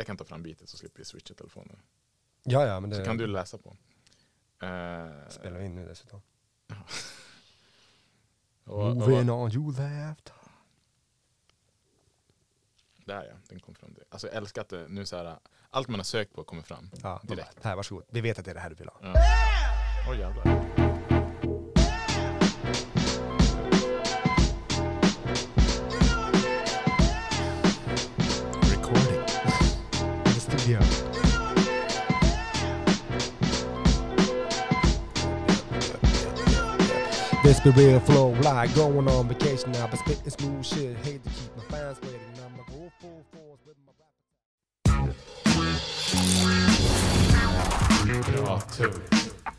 Jag kan ta fram bitet så slipper vi switcha telefonen. Ja, ja, men det Så kan du läsa på. Eh, spelar in nu dessutom. och, Moving on you left. där ja, den kom fram. Alltså jag älskar att det nu så här, allt man har sökt på kommer fram. Ja, Direkt. Här, varsågod. Vi vet att det är det här du vill ha. Ja. Oj jävlar. This be real flow, like going on vacation now, but spitting smooth shit. Hate to keep my fans waiting. I'm gonna go full force with my rap. Bra tur.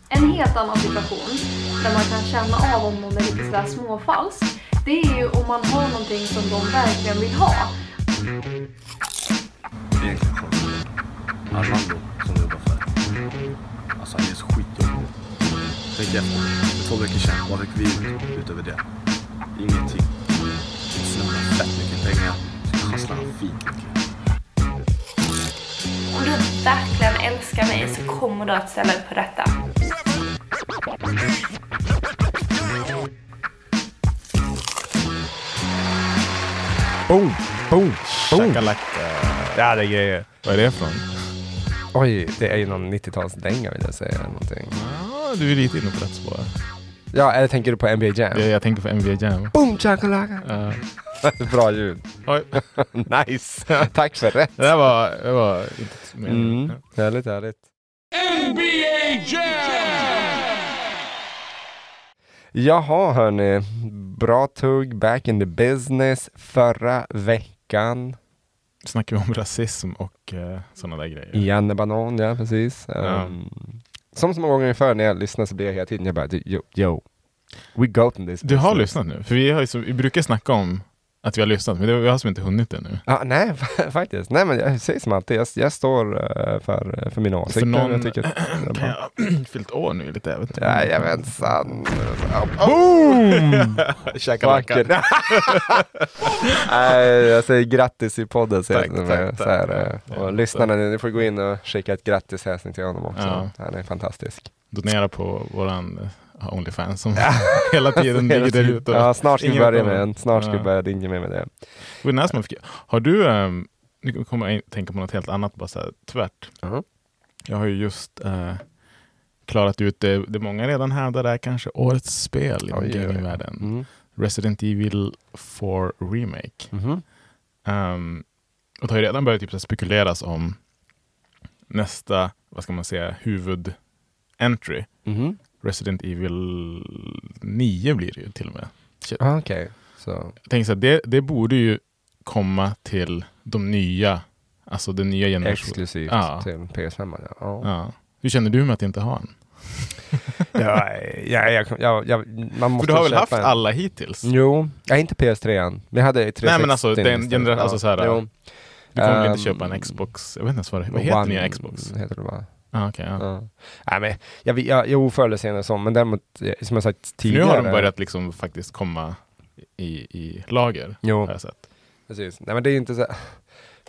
En helt annan situation där man kan känna av om någon är lite sådär småfalsk. Det är ju om man har någonting som de verkligen vill ha. Egentligen konstigt. Armando som jobbar för. Alltså han är så. Tänk efter. För två veckor sedan, vad fick vi ut utöver det? Ingenting. Vi snurrar fett mycket pengar. Han fint mycket. Om du verkligen älskar mig så kommer du att ställa upp på detta. Boom, boom, boom. Shakalaka. Ja, det är grejer. Vad är det från? Oj, det är ju någon 90-talsdänga vill jag säga. Någonting. Ja, du är lite inne på rätt spår. Ja, eller tänker du på NBA Jam? Jag, jag tänker på NBA Jam. Boom, chakalaka. Uh, Bra ljud. nice. Tack för rätt. det där var, det var inte mer. Mm. Härligt, härligt. Jaha hörni, bra tugg, back in the business förra veckan. Snackar vi om rasism och uh, sådana där grejer. Janne Banan, ja precis. Ja. Um, som så många gånger förr när jag lyssnar så blir jag hela tiden, jag bara yo, yo we go in this Du har lyssnat nu? För vi, har så, vi brukar snacka om att vi har lyssnat, men det, vi har som inte hunnit det nu. Ja, nej, faktiskt. Nej, men jag säger som alltid, jag, jag står eh, för, för mina åsikter. någon- jag tycker att Kan jag fyllt år nu lite, jag vet inte. Jajamensan. Ja, Boom! Vackert. Nej, jag säger grattis i podden. Tack, jag, tack, så här, tack. eh, och lyssnarna, ni får gå in och skicka ett grattishälsning till honom också. Ja. Han är fantastisk. Donera på våran Onlyfans som hela tiden ligger där ute. Ja, snart ska vi börja med den. Snart ska vi Ja. börja dinga med, med det. Nice man fick- Har du, um, nu kommer jag tänka på något helt annat, bara så här, tvärt. Mhm. Jag har ju just eh, klarat ut det, det många redan hävdar är kanske årets spel inom oj, oj. gamingvärlden. Mm. Resident Evil 4 Remake. Mhm. Um, och det har ju redan börjat typ, spekuleras om nästa, vad ska man säga, huvud-entry. Mhm. Resident Evil 9 blir det ju till och med. Ah, Okej, så. Jag tänker så här, det, det borde ju komma till de nya, alltså den nya generationen. Exklusivt Ja. till PS5. Ja. Ja. Ja. Hur känner du med att inte ha en? Ja, ja, jag, jag, jag, man måste För du har väl haft en. alla hittills? Jo, jag inte PS3 än. Vi hade 360. Nej, men alltså, den alltså så här. Du kommer väl Ehm, inte köpa en Xbox? Jag vet inte ens vad det vad heter nya Xbox? Heter det bara. Ah, okay, ja. Ja. Nej, men jag, jag, jo, förr eller senare så, men däremot, eh, som jag sagt För tidigare. nu har de börjat liksom faktiskt komma i, i lager, Jo, har jag sett. precis. Nej, men det är inte så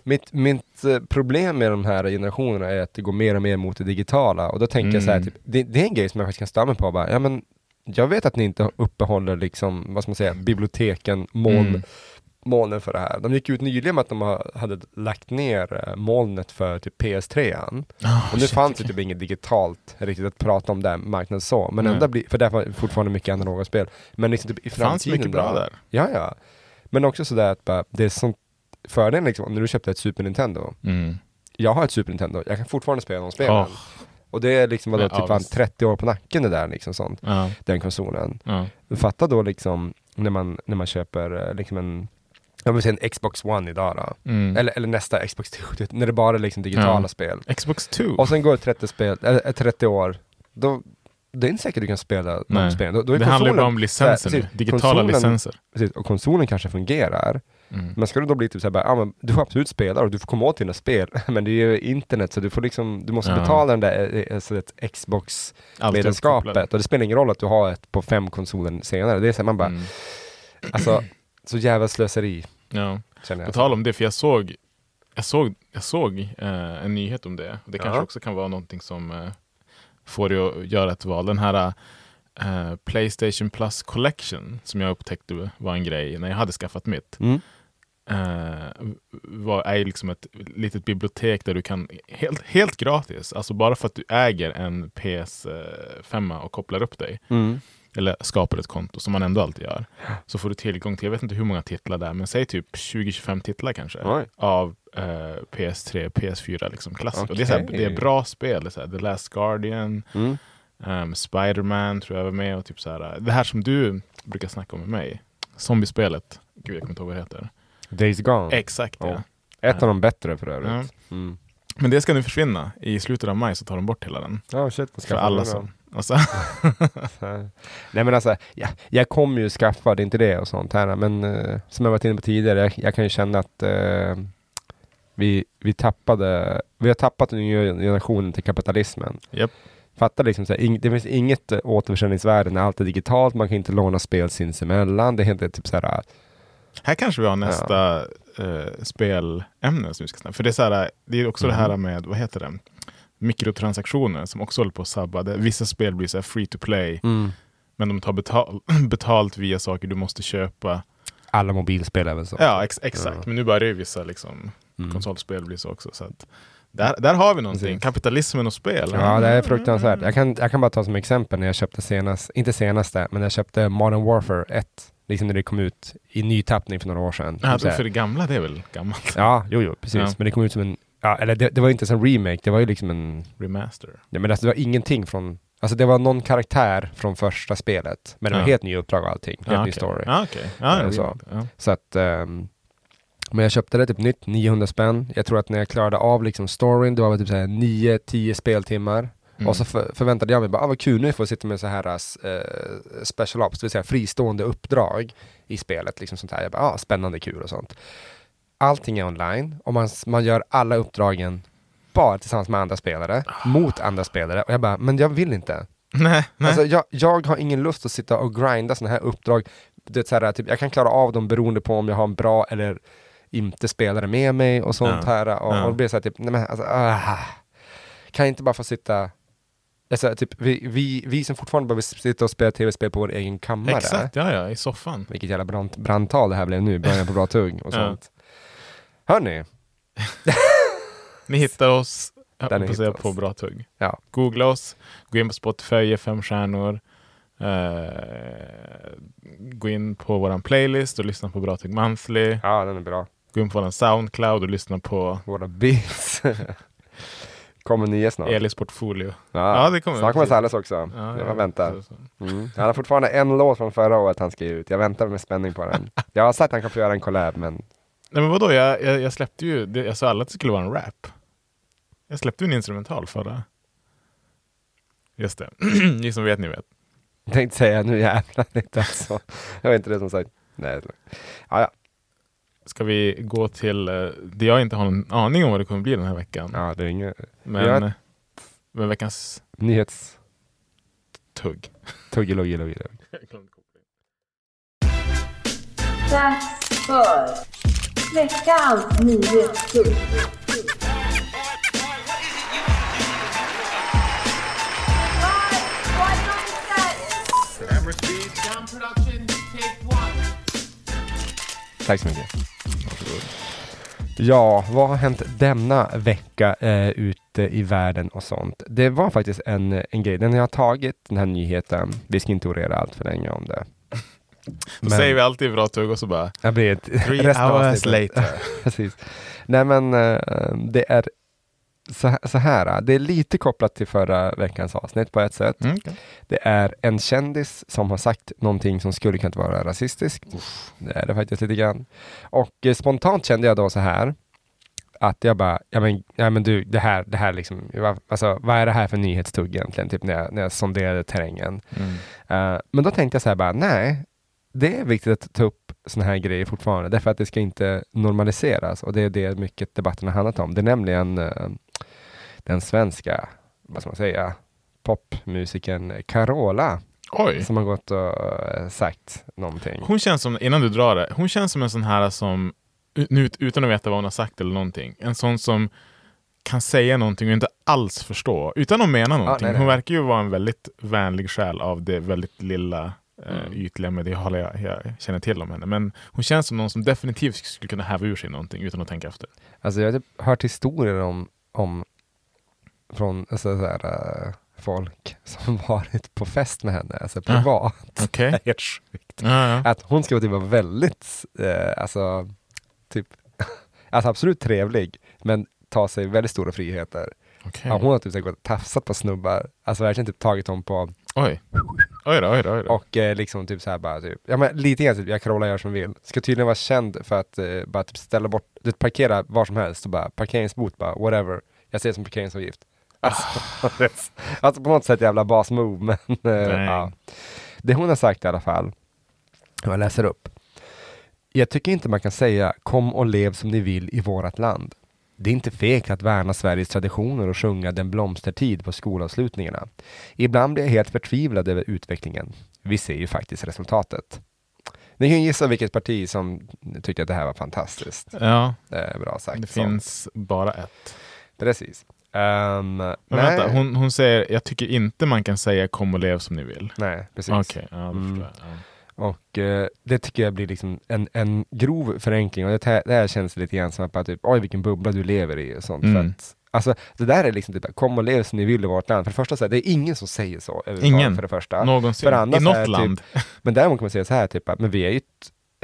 mitt, mitt eh, problem med de här generationerna är att det går mer och mer mot det digitala. Och då tänker jag så här, Mm. typ, det, det är en grej som jag faktiskt kan störa mig på. Bara, ja, men jag vet att ni inte uppehåller liksom, vad ska man säga, biblioteken, moln, Mm. Molnen för det här. De gick ut nyligen med att de ha- hade lagt ner eh, molnet för typ PS3. Ah, Och nu shit, fanns det typ inget digitalt riktigt att prata om den marknaden så. Men ändå blir, för där var det fortfarande mycket analoga spel. Men liksom typ i Det fanns framtiden mycket bra där. Ja, ja. Men också sådär att bara, det är sånt fördelen liksom, när du köpte ett Super Nintendo. Mm. Jag har ett Super Nintendo, jag kan fortfarande spela de spelen. Åh. Och det är liksom vadå, Ja, typ visst. 30 år på nacken det där liksom sånt, Ja, den konsolen. ja. Fatta då liksom när man, när man köper eh, liksom en, jag vill säga en Xbox One idag då. Mm. Eller, eller nästa Xbox 2, när det bara är liksom digitala Ja. spel. Xbox 2? Och sen går 30, spel, äh, 30 år, då, det är inte säkert du kan spela de spelen. Då, då är det handlar konsolen- bara om licenser här, precis, digitala konsolen- licenser. Precis, och konsolen kanske fungerar. Mm. Men ska du då bli typ såhär, bara, ja, men du får absolut spela och du får komma åt dina spel, men det är ju internet så du får liksom, du måste Ja. betala den där eh, alltså ett Xbox Allt medlemskapet uppkopplat. och det spelar ingen roll att du har ett på fem konsoler senare. Det är så här, man bara, Mm. alltså, så jävla slöseri Ja. känner På tal om det, för jag såg jag såg, jag såg eh, en nyhet om det. Det kanske Ja. också kan vara någonting som eh, får dig att göra ett val. Den här eh, Playstation Plus Collection som jag upptäckte var en grej när jag hade skaffat mitt. Mm. eh, var, är liksom ett litet bibliotek där du kan helt, helt gratis, alltså bara för att du äger en PS5 och kopplar upp dig, Mm. Eller skapar ett konto som man ändå alltid gör, så får du tillgång till, jag vet inte hur många titlar det är, men säg typ 20-25 titlar kanske, Oj. av eh, PS3, PS4 liksom klassik. Och det, är så här, Okej. det är bra spel, det är så här, The Last Guardian, Mm. um, Spiderman tror jag var med och typ så här, det här som du brukar snacka om med mig, zombiespelet, gud jag kommer inte ihåg vad det heter. Days Gone. Exakt ja. Ja. Ett av de bättre för övrigt. Ja. Mm. Men det ska nu försvinna. I slutet av maj så tar de bort hela den. Ja, shit. vad För alla som... Alltså, Så- Nej men alltså, ja, jag kommer ju skaffa, det är inte det och sånt här, men eh, som jag varit inne på tidigare, jag, jag kan ju känna att eh, vi, vi tappade, vi har tappat den nya generationen till kapitalismen. Japp. Fattar liksom så här, ing, det finns inget återförsäljningsvärde när allt är digitalt, man kan inte låna spel sinsemellan, det är helt typ så här, här kanske vi har nästa eh, spelämne som vi ska snacka För det är, så här, det är också det här Mhm. med, vad heter det? Mikrotransaktioner som också håller på att sabba. Det, vissa spel blir så free to play, men de tar betal, betalt via saker du måste köpa. alla mobilspel är väl så. Ja, ex, exakt. Ja. Men nu börjar ju vissa liksom, Mm. konsolspel bli så också. Så att, där, där har vi någonting. Precis. Kapitalismen och spel. Ja, det är fruktansvärt. Jag kan, jag kan bara ta som exempel när jag köpte senast, inte senaste, men jag köpte Modern Warfare 1, liksom när det kom ut i ny tappning för några år sedan. Ja, här. för det gamla, det är väl gammalt? ja jo, jo, precis. Ja. Men det kom ut som en, ja, eller det, det var inte som remake, det var ju liksom en, Remaster. ja, men alltså, det var ingenting från, alltså det var någon karaktär från första spelet, men det var Ja. helt ny uppdrag och allting, helt Ja, ny okej. story. Ja, okej. Ja, Eh, det- så. ja. Så att, ehm, men jag köpte det typ nytt, 900 spänn. Jag tror att när jag klarade av liksom storyn, det var väl typ såhär 9-10 speltimmar. Mm. Och så för, förväntade jag mig bara, ah, vad kul nu får jag sitta med så här eh, special ops, det vill säga fristående uppdrag i spelet. Liksom sånt här. Jag bara, ah, spännande, kul och sånt. Allting är online och man, man gör alla uppdragen bara tillsammans med andra spelare, mot andra spelare. Och jag bara, men jag vill inte. Nej, nej. Alltså, jag, jag har ingen lust att sitta och grinda sådana här uppdrag. Det är så här, typ, jag kan klara av dem beroende på om jag har en bra eller inte spelare med mig och sånt Ja. här. Och, Ja. och det blir så här, typ, nej men alltså, ah, kan jag inte bara få sitta Alltså, typ, vi, vi, vi som fortfarande behöver sitta och spela tv-spel på vår egen kammare. Exakt, ja, ja, i soffan. Vilket jävla brand, brandtal det här blev nu, början på bra tugg och Ja. sånt. Hörni, Ni hittar oss jag Där ni hittar på oss. Bra Tugg. Ja. Googla oss, gå in på Spotify, ge fem stjärnor. Eh, gå in på vår playlist och lyssna på Bra Tugg Monthly. ja den är bra. Gå in på vår Soundcloud och lyssna på Våra beats. Kommer nya snart. Elis portfolio. Ja, Ja, det kommer. Snart kommer Salles också. Ja, jag ja, väntar. Mm. Han har fortfarande en låt från förra året han ge ut. Jag väntar med spänning på den. Jag har sagt att han kan få göra en collab, men Nej men vadå, jag, jag, jag släppte ju, det, jag sa alla att det skulle vara en rap. Jag släppte ju en instrumental förra. Just det, ni som vet ni vet. jag tänkte säga nu jävlar inte alltså. Jag vet inte det som sagt. Nej. Ja, ja. Ska vi gå till eh, det jag inte har någon aning om vad det kommer bli den här veckan. ja, det är inget Men, jag- eh, men veckans nyhets... tugg. Tuggeluggelugg. Dags för veckans nyhetstugg. Tack så mycket. Ja, vad har hänt denna vecka eh, ute i världen och sånt? Det var faktiskt en, en grej, den jag har tagit, den här nyheten. Vi ska inte orera allt för länge om det. Då säger vi alltid bra tugg och så bara Jag blir ett, three hours later. Precis. Nej men eh, det är så, så här, det är lite kopplat till förra veckans avsnitt på ett sätt. Mm, okej. Det är en kändis som har sagt någonting som skulle kunna vara rasistiskt. Det är det faktiskt lite grann. Och eh, spontant kände jag då så här att jag bara, ja men, ja, men du, det här, det här liksom, alltså, vad är det här för nyhetstugg egentligen? Typ när jag, när jag sonderade terrängen. Mm. Eh, men då tänkte jag så här bara, nej, det är viktigt att ta upp sådana här grejer fortfarande, därför att det ska inte normaliseras och det är det mycket debatten har handlat om. Det är nämligen eh, den svenska, vad ska man säga, popmusikern Carola Oj. som har gått och eh, sagt någonting. Hon känns som, innan du drar det, hon känns som en sån här som nu, utan att veta vad hon har sagt eller någonting. En sån som kan säga någonting och inte alls förstå, utan att mena någonting. nej, nej. Hon verkar ju vara en väldigt vänlig själ av det väldigt lilla eh, Mm. ytliga mediala jag, jag känner till om henne. Men hon känns som någon som definitivt skulle kunna häva ur sig någonting utan att tänka efter. Alltså jag har typ hört historier om, om från alltså, så här, eh, folk som varit på fest med henne, alltså privat. Det är Helt sjukt. Ja, ja. Att hon ska typ vara väldigt, eh, alltså, typ, alltså absolut trevlig, men ta sig väldigt stora friheter. Okej. Ja, hon har typ så gått och tafsat på snubbar, alltså verkligen typ tagit dem på, Oj. Oj då, oj då. Oj då. och eh, liksom typ så här bara typ, ja men lite grann typ, jag Carola gör som vill. Ska tydligen vara känd för att eh, bara typ ställa bort, du parkera var som helst och bara parkeringsbot bara, whatever. Jag ser det som parkeringsavgift. Alltså, alltså på något sätt jävla basmove, men eh, ja. Det hon har sagt i alla fall, jag läser upp. Jag tycker inte man kan säga kom och lev som ni vill i vårat land. Det är inte fegt att värna Sveriges traditioner och sjunga Den blomstertid på skolavslutningarna. Ibland blir jag helt förtvivlad över utvecklingen. Vi ser ju faktiskt resultatet. Ni kan gissa vilket parti som tyckte att det här var fantastiskt. Ja, Det är bra sagt. det Så, finns bara ett. Precis. Ehm, Men nej, vänta, hon, hon säger jag tycker inte man kan säga kom och lev som ni vill. nej, precis. Okej, ja, Mm. Och eh, det tycker jag blir liksom en, en grov förenkling. Och det här, det här känns lite grann som att bara typ, oj vilken bubbla du lever i och sånt. Mm. Att, alltså, det där är liksom typ, kom och lev som ni vill i vårt land. För det första, så här, det är ingen som säger så. Ingen. För det första. Någonsin. För andra I något här, typ- land. Men däremot kan man säga så här, typ, att, men vi är ju ett,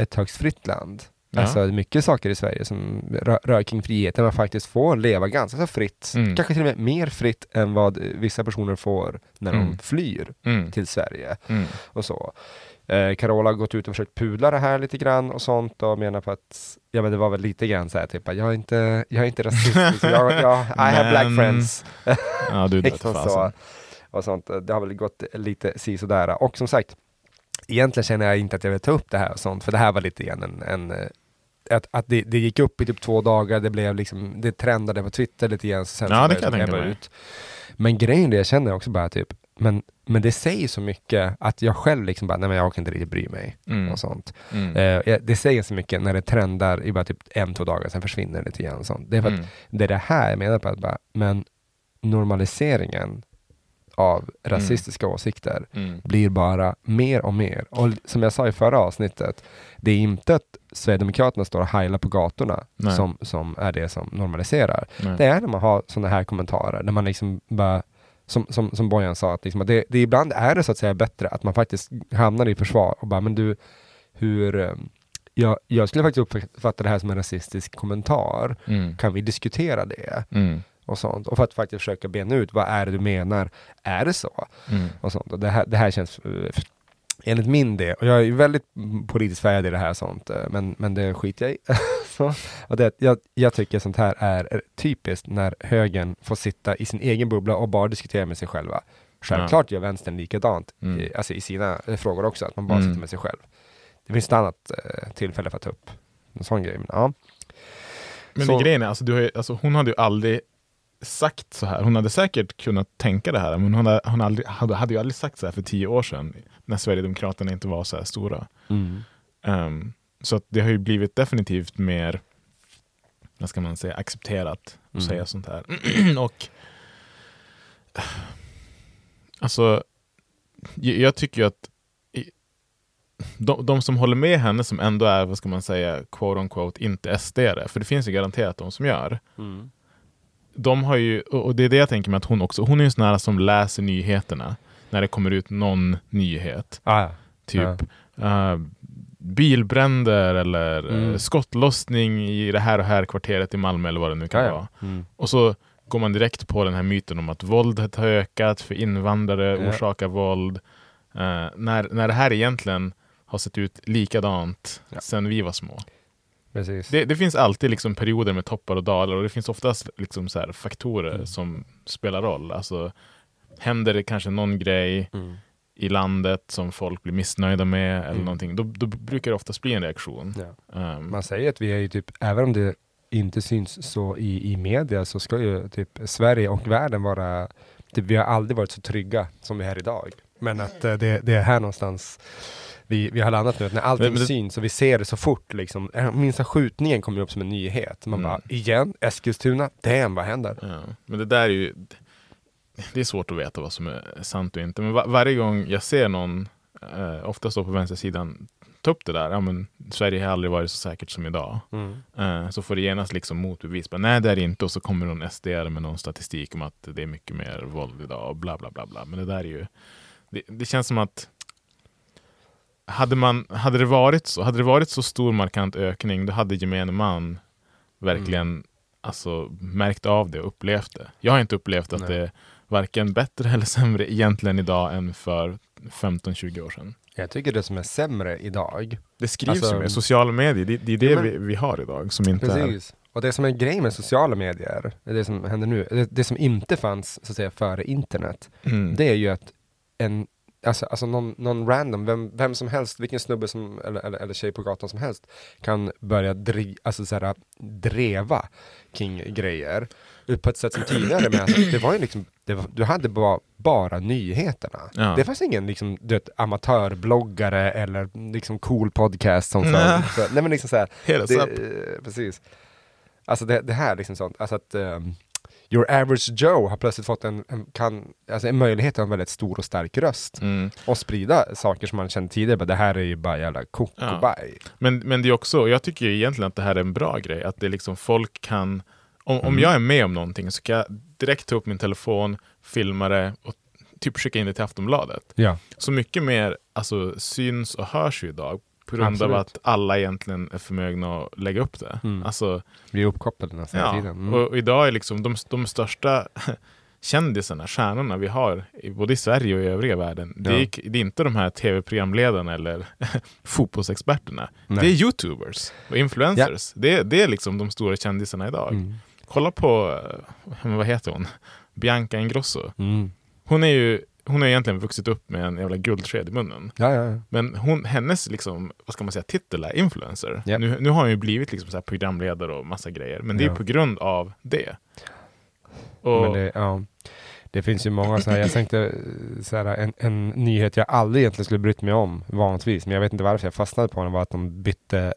ett högst fritt land. Ja. Alltså mycket saker i Sverige som rör, rör kring friheten, man faktiskt får leva ganska så fritt. Mm. Kanske till och med mer fritt än vad vissa personer får när Mm. de flyr Mm. till Sverige Mm. och så. Eh, Carola har gått ut och försökt pudla det här lite grann och sånt och menar på att, ja men det var väl lite grann så här typ, jag är inte, jag är inte rasist, liksom. jag, jag, I have black friends. Ja, du för så, och sånt. Det har väl gått lite si sådär. Och som sagt, egentligen känner jag inte att jag vill ta upp det här och sånt, för det här var lite grann en, en eh, att, att det, det gick upp i typ två dagar, det blev liksom, det trendade på Twitter lite grann, sen Ja, det kan jag tänka mig. ut. Men grejen är, jag känner också bara typ, men, men det säger så mycket att jag själv liksom bara, nej men jag orkar inte riktigt bry mig Mm. och sånt. Mm. Eh, det säger så mycket när det trendar i bara typ en, två dagar, sen försvinner det lite grann och sånt. Det är för att Mm. det är det här jag menar på att bara, men normaliseringen av rasistiska åsikter Mm. blir bara mer och mer. Och som jag sa i förra avsnittet, det är inte att Sverigedemokraterna står och heilar på gatorna Nej. som, som är det som normaliserar. Nej. Det är när man har sådana här kommentarer, när man liksom bara som, som, som Bojan sa, att, liksom, att det, det ibland är det så att säga bättre att man faktiskt hamnar i försvar och bara, men du, hur... eh, Jag, jag skulle faktiskt uppfatta det här som en rasistisk kommentar. Mm. Kan vi diskutera det? Mm. Och sånt. Och för att faktiskt försöka bena ut, vad är det du menar? Är det så? Mm. och sånt. Och det, här, det här känns eh, enligt min del, och jag är väldigt politiskt färgad i det här sånt, eh, men, men det skiter jag i. så, och det, jag, jag tycker sånt här är typiskt när högern får sitta i sin egen bubbla och bara diskutera med sig själva. Självklart gör vänstern likadant Mm. i, alltså i sina eh, frågor också, att man bara Mm. sitter med sig själv. Det finns ett annat eh, tillfälle för att ta upp en sån grej. Men, ja. Men Så- grejen är, alltså, du har alltså, hon hade ju aldrig sagt så här. Hon hade säkert kunnat tänka det här, men hon hade, hon aldrig, hade, hade ju aldrig sagt så här för tio år sedan, när Sverigedemokraterna inte var så här stora. Ehm, så att det har ju blivit definitivt mer, vad ska man säga, accepterat att Mm. säga sånt här. och alltså, jag, tycker ju att de, de som håller med henne som ändå är, vad ska man säga, quote on quote, inte sd för det finns ju garanterat de som gör. De har ju, och det är det jag tänker mig att hon också, hon är ju sån här som läser nyheterna när det kommer ut någon nyhet. Ah, ja. Typ eh, bilbränder eller eh, Mm. skottlossning i det här och här kvarteret i Malmö eller vad det nu kan Ja, ja. vara. Mm. Och så går man direkt på den här myten om att våldet har ökat, för invandrare Ja. orsakar våld. Eh, när, när det här egentligen har sett ut likadant Ja. sedan vi var små. Precis. Det, det finns alltid liksom perioder med toppar och dalar och det finns oftast liksom så faktorer Mm. som spelar roll. Alltså, händer det kanske någon grej Mm. i landet som folk blir missnöjda med eller Mm. någonting, då, då brukar det oftast bli en reaktion. Ja. Um, Man säger att vi är ju typ, även om det inte syns så i, i media så ska ju typ Sverige och världen vara, typ, vi har aldrig varit så trygga som vi är idag. Men att eh, det, det är här någonstans vi, vi har landat nu att när allting Men- men syns och vi ser det så fort liksom, minsta skjutningen kommer upp som en nyhet. Man Mm. bara, igen, Eskilstuna, damn vad händer? Ja, men det där är ju Det är svårt att veta vad som är sant och inte. Men va- varje gång jag ser någon, eh, oftast då på vänstersidan, ta upp det där. Ja, men Sverige har aldrig varit så säkert som idag. Mm. Eh, så får det genast liksom motbevis. Men nej, det är det inte. Och så kommer någon SD med någon statistik om att det är mycket mer våld idag och bla bla bla. bla. Men det där är ju... Det, det känns som att hade, man, hade, det varit så, hade det varit så stor markant ökning, då hade gemene man verkligen alltså, märkt av det och upplevt det. Jag har inte upplevt att Nej. det är varken bättre eller sämre egentligen idag än för 15-20 år sedan. Jag tycker det som är sämre idag, Det skrivs Alltså, ju mer. Sociala medier, det, det är det Ja, men- vi, vi har idag som inte är... precis. Och det som är grejen med sociala medier, det som händer nu, det, det som inte fanns så att säga före internet, Mm. det är ju att en, alltså, alltså någon, någon random, vem, vem som helst, vilken snubbe som, eller, eller, eller tjej på gatan som helst, kan börja dri, alltså, så här, dreva kring grejer. På ett sätt som tidigare, med, alltså, det var ju liksom, var, du hade bara, bara nyheterna. Ja. Det fanns ingen liksom, du vet, amatörbloggare eller liksom cool podcast som Nej. så, nej men liksom så här, det, eh, precis. Alltså det, det här liksom sånt, alltså att ehm, Your average Joe har plötsligt fått en, en, kan, alltså en möjlighet att ha en väldigt stor och stark röst Mm. och sprida saker som man kände tidigare, bara, det här är ju bara jävla kokobaj. Men, men det är också, jag tycker egentligen att det här är en bra grej, att det liksom folk kan, om, Mm. om jag är med om någonting så kan jag direkt ta upp min telefon, filma det och typ skicka in det till Aftonbladet. Ja. Så mycket mer alltså, syns och hörs ju idag på grund Absolut. av att alla egentligen är förmögna att lägga upp det. Mm. Alltså, Vi är uppkopplade nästan ja. tiden. Mm. och, och idag är liksom de, de största kändisarna, stjärnorna vi har, både i Sverige och i övriga världen, det, Ja. är, det är inte de här tv-programledarna eller fotbollsexperterna. Nej. Det är youtubers och influencers. Det, det är liksom de stora kändisarna idag. Mm. Kolla på, eh, vad heter hon? Bianca Ingrosso. Mm. Hon är ju hon har egentligen vuxit upp med en jävla guldsked i munnen. Ja, ja, ja. Men hon, hennes liksom, vad ska man säga, titel är influencer. Japp. Nu, nu har hon ju blivit liksom så programledare och massa grejer. Men det är på grund av det. Och, det, ja. det finns ju många sådana jag tänkte eh, så här, en, en nyhet jag aldrig egentligen skulle brytt mig om vanligtvis, men jag vet inte varför jag fastnade på den, var att de bytte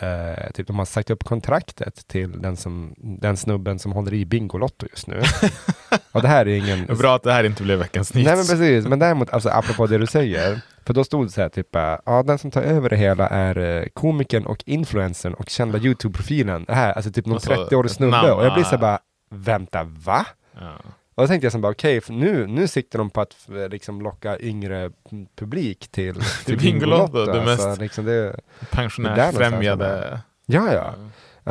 Eh, typ de har sagt upp kontraktet till den, som, den snubben som håller i Bingolotto just nu. och det här är ingen... Bra att det här inte blev veckans nytt. Nej men precis, men däremot alltså, apropå det du säger, för då stod det så här typ, eh, ja den som tar över det hela är eh, komikern och influencern och kända YouTube-profilen. Det här, alltså typ någon Alltså, 30-årig ett snubbe. Och jag blir så här bara, vänta, va? Ja. Och då tänkte jag som bara, okej, för nu, nu siktar de på att eh, liksom locka yngre publik till, till Bingolotto, det alltså, mest- liksom det, Pensionärsfrämjade. Ja, ja.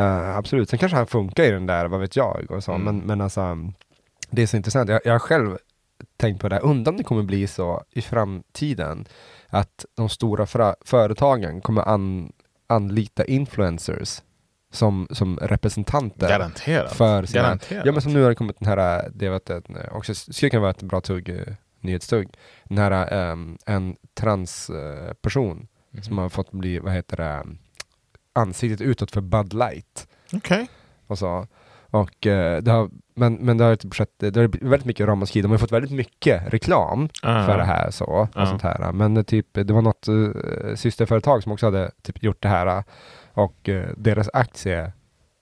Eh, absolut. Sen kanske han funkar i den där, vad vet jag. Och så. Mm. Men, men alltså, det är så intressant. Jag, jag har själv tänkt på det här, undrar om det kommer bli så i framtiden att de stora företagen kommer an, anlita influencers som, som representanter. Garanterat. För sina, Garanterat. ja men som nu har det kommit den här, det var ett, ett- också skulle kunna vara ett bra tugg, eh, nyhetstugg. Den här, ehm, en transperson Mhm. som har fått bli, vad heter det, ansiktet utåt för Bud Light. Okej. Och så. Och, eh, det har, men, men det har, typ skett, det har väldigt mycket ramaskri. De har fått väldigt mycket reklam Ah. för det här. Så, och Ja. sånt här. Men eh, typ, det var något uh, systerföretag som också hade typ, gjort det här. Och eh, deras aktie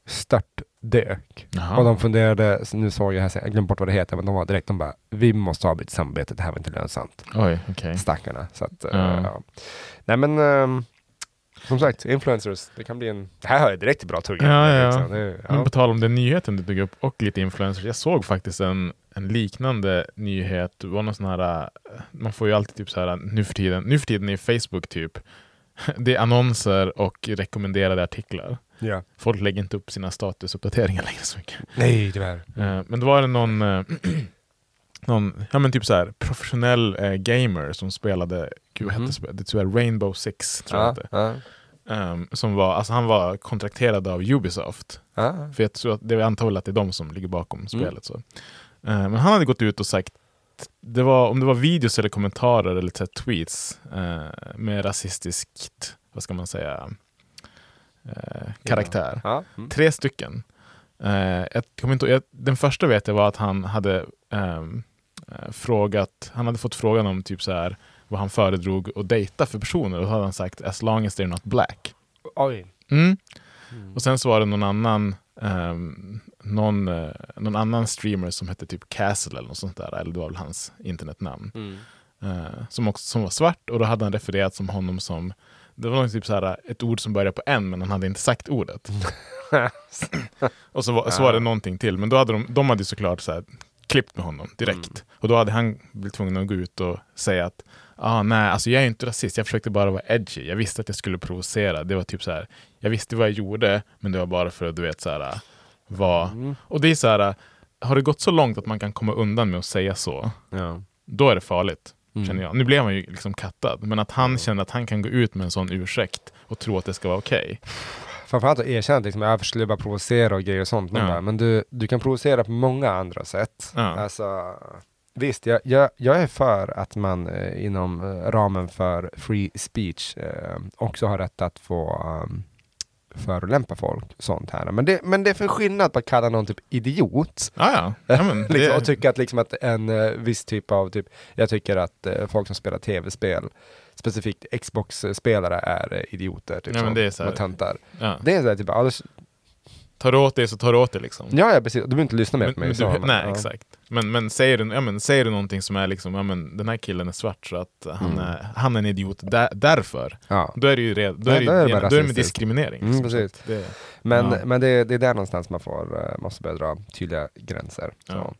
stört dök. Jaha. Och de funderade, nu såg jag här, jag glömde bort vad det heter, men de var direkt, de bara, vi måste avbryta samarbetet, det här var inte lönsamt. Oj, okej. Stackarna. Så att, eh, Ja. ja. Nej men, ehm, som sagt, influencers, det kan bli en, det här hör jag direkt till bra tugg. Ja, ja. Liksom. Det, Men ja. på tal om den nyheten du tog upp och lite influencers. Jag såg faktiskt en, en liknande nyhet. Det var någon sån här, eh, man får ju alltid typ så här nu för tiden, nu för tiden i Facebook typ. Det är annonser och rekommenderade artiklar. ja. Folk lägger inte upp sina statusuppdateringar längre så mycket. Nej, tyvärr. Eh, Men då var det någon, eh, någon ja, men typ så här, professionell eh, gamer som spelade, gud vad Mhm. hette spelet? Det jag Rainbow Six. Tror jag Ja, det. ja, Um, som var, alltså han var kontrakterad av Ubisoft. ja. För jag tror att det är väl att det är de som ligger bakom Mm. spelet. Så. Eh, men han hade gått ut och sagt, det var, om det var videos eller kommentarer eller så tweets eh, med rasistiskt, vad ska man säga, eh, karaktär. ja. Mm. Tre stycken. Eh, inte, jag, den första vet jag var att han hade ehm, eh, frågat, han hade fått frågan om typ så här, vad han föredrog att dejta för personer. Och då hade han sagt as long as they're not black. Oj. Mm. Och sen så var det någon annan ehm, någon, eh, någon annan streamer som hette typ Castle eller något sånt där, eller det var väl hans internetnamn. Mm. Eh, som, också, som var svart och då hade han refererat som honom som det var nog typ så här, ett ord som började på N men han hade inte sagt ordet. och så var, så var det någonting till. Men då hade de, de hade såklart så här, klippt med honom direkt. Mm. Och då hade han blivit tvungen att gå ut och säga att ah, nej, alltså jag är inte rasist, jag försökte bara vara edgy. Jag visste att jag skulle provocera. Det var typ så här, jag visste vad jag gjorde, men det var bara för att du vet så här, vara... Mm. Och det är så här, har det gått så långt att man kan komma undan med att säga så, Ja. då är det farligt. Mm. Känner jag. Nu blev han ju liksom kattad, men att han känner att han kan gå ut med en sån ursäkt och tro att det ska vara okej. Framförallt att erkänna att liksom, jag skulle bara provocera och grejer och sånt. Ja. bara, men du, du kan provocera på många andra sätt. Ja. Alltså, visst, jag, jag, jag är för att man eh, inom eh, ramen för free speech eh, också har rätt att få um, förolämpa folk. Sånt här. Men, det, men det är för skillnad på att kalla någon typ idiot. Ah, ja, ja men Liksom, det, Och tycka att, liksom att en eh, viss typ av, typ, jag tycker att eh, folk som spelar tv-spel, specifikt Xbox-spelare är eh, idioter. Typ, Ja, men det är så här- och töntar. ja. Det är så här, typ, ja, Tar du åt dig så tar du åt dig liksom. ja, ja precis, du behöver inte lyssna mer Men, på mig. du, nej, ja. exakt. Men, men, säger du, ja, men säger du någonting som är liksom, ja, men den här killen är svart så att han, Mm. är, han är en idiot där, därför. Ja. Då är det ju red, då Nej, är det, då är det ju- bara då är det med diskriminering. Mm, liksom. Precis. det, Men, men det, det är där någonstans man får, eh, måste börja dra tydliga gränser. Så.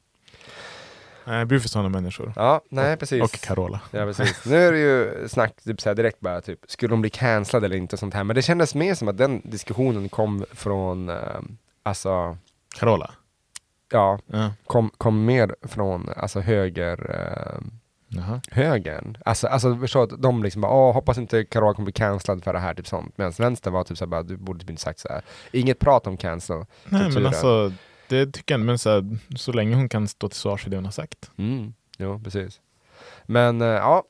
Ja. Ja. nej, bryr för sådana människor. nej precis. Och Carola. Ja, precis. Nu är det ju snack typ, så direkt bara, typ, skulle de bli cancellade eller inte och sånt här. Men det kändes mer som att den diskussionen kom från, eh, alltså, Carola? ja, Ja. kom, kom mer från alltså höger, eh, Jaha. högern. Alltså, alltså förstå att de liksom bara, åh, hoppas inte Carola kommer bli cancellad för det här, typ sånt. Medan vänster var typ såhär, bara, du borde typ inte sagt så här. Inget prat om cancel. Nej men alltså, det tycker jag men så, här, så länge hon kan stå till svars för det hon har sagt. Mm. Jo, precis. Men, eh, ja.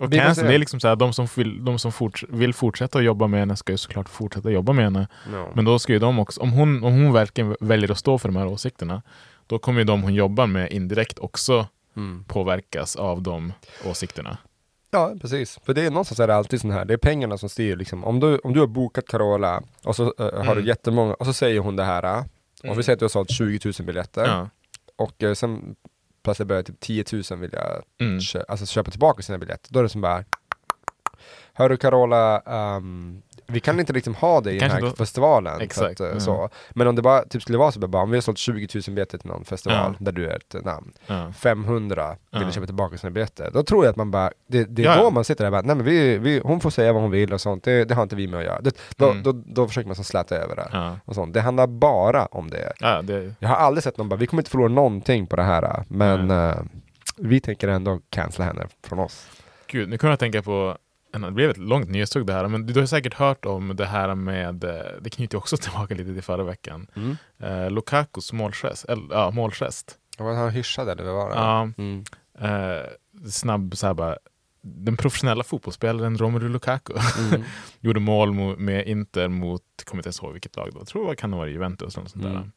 Och se. det är liksom så här, de som, vill, de som forts- vill fortsätta att jobba med henne ska ju såklart fortsätta jobba med henne. No. Men då ska ju de också, om hon, om hon verkligen väljer att stå för de här åsikterna, då kommer ju de hon jobbar med indirekt också Mm. påverkas av de åsikterna. Ja, precis. För det är någonstans är det alltid sån här, det är pengarna som styr liksom. Om du, om du har bokat Carola och så eh, har du Mm. jättemånga, och så säger hon det här. Mm. vi säger att du har sålt 20 000 biljetter. Ja. Och eh, sen plötsligt börjar typ 10 000 vilja Mm. kö- alltså, köpa tillbaka sina biljetter. Då är det som bara Hörru Carola, ehm, vi kan inte liksom ha dig i den Kanske här då- festivalen. Exakt, att, eh, ja. så. Men om det bara typ skulle vara så, bara, om vi har sålt 20 000 biljetter till någon festival Ja. där du är ett namn. Ja. 500 vill köpa tillbaka sina biljetter. Då tror jag att man bara, det, det är Ja, då man sitter där och bara, nej men vi, vi, hon får säga vad hon vill och sånt, det, det har inte vi med att göra. Det, då, Mm. då, då försöker man så släta över det. Ja. Och sånt. Det handlar bara om det. Ja, det, Jag har aldrig sett någon bara, vi kommer inte förlora någonting på det här, men eh, vi tänker ändå cancella henne från oss. Gud, nu kommer jag tänka på, det blev ett långt nyhetstugg det här, men du har säkert hört om det här med, eh, det knyter också tillbaka lite till förra veckan, eh, Lukakus målgest, eller, ja, målgest. Han hyschad eller vad var det? Ja, Mm. eh, snabb så här bara, den professionella fotbollsspelaren Romelu Lukaku Mm. gjorde mål med Inter mot, kommer inte ens ihåg vilket lag det var, jag tror det kan ha varit Juventus eller något sånt där. Mm.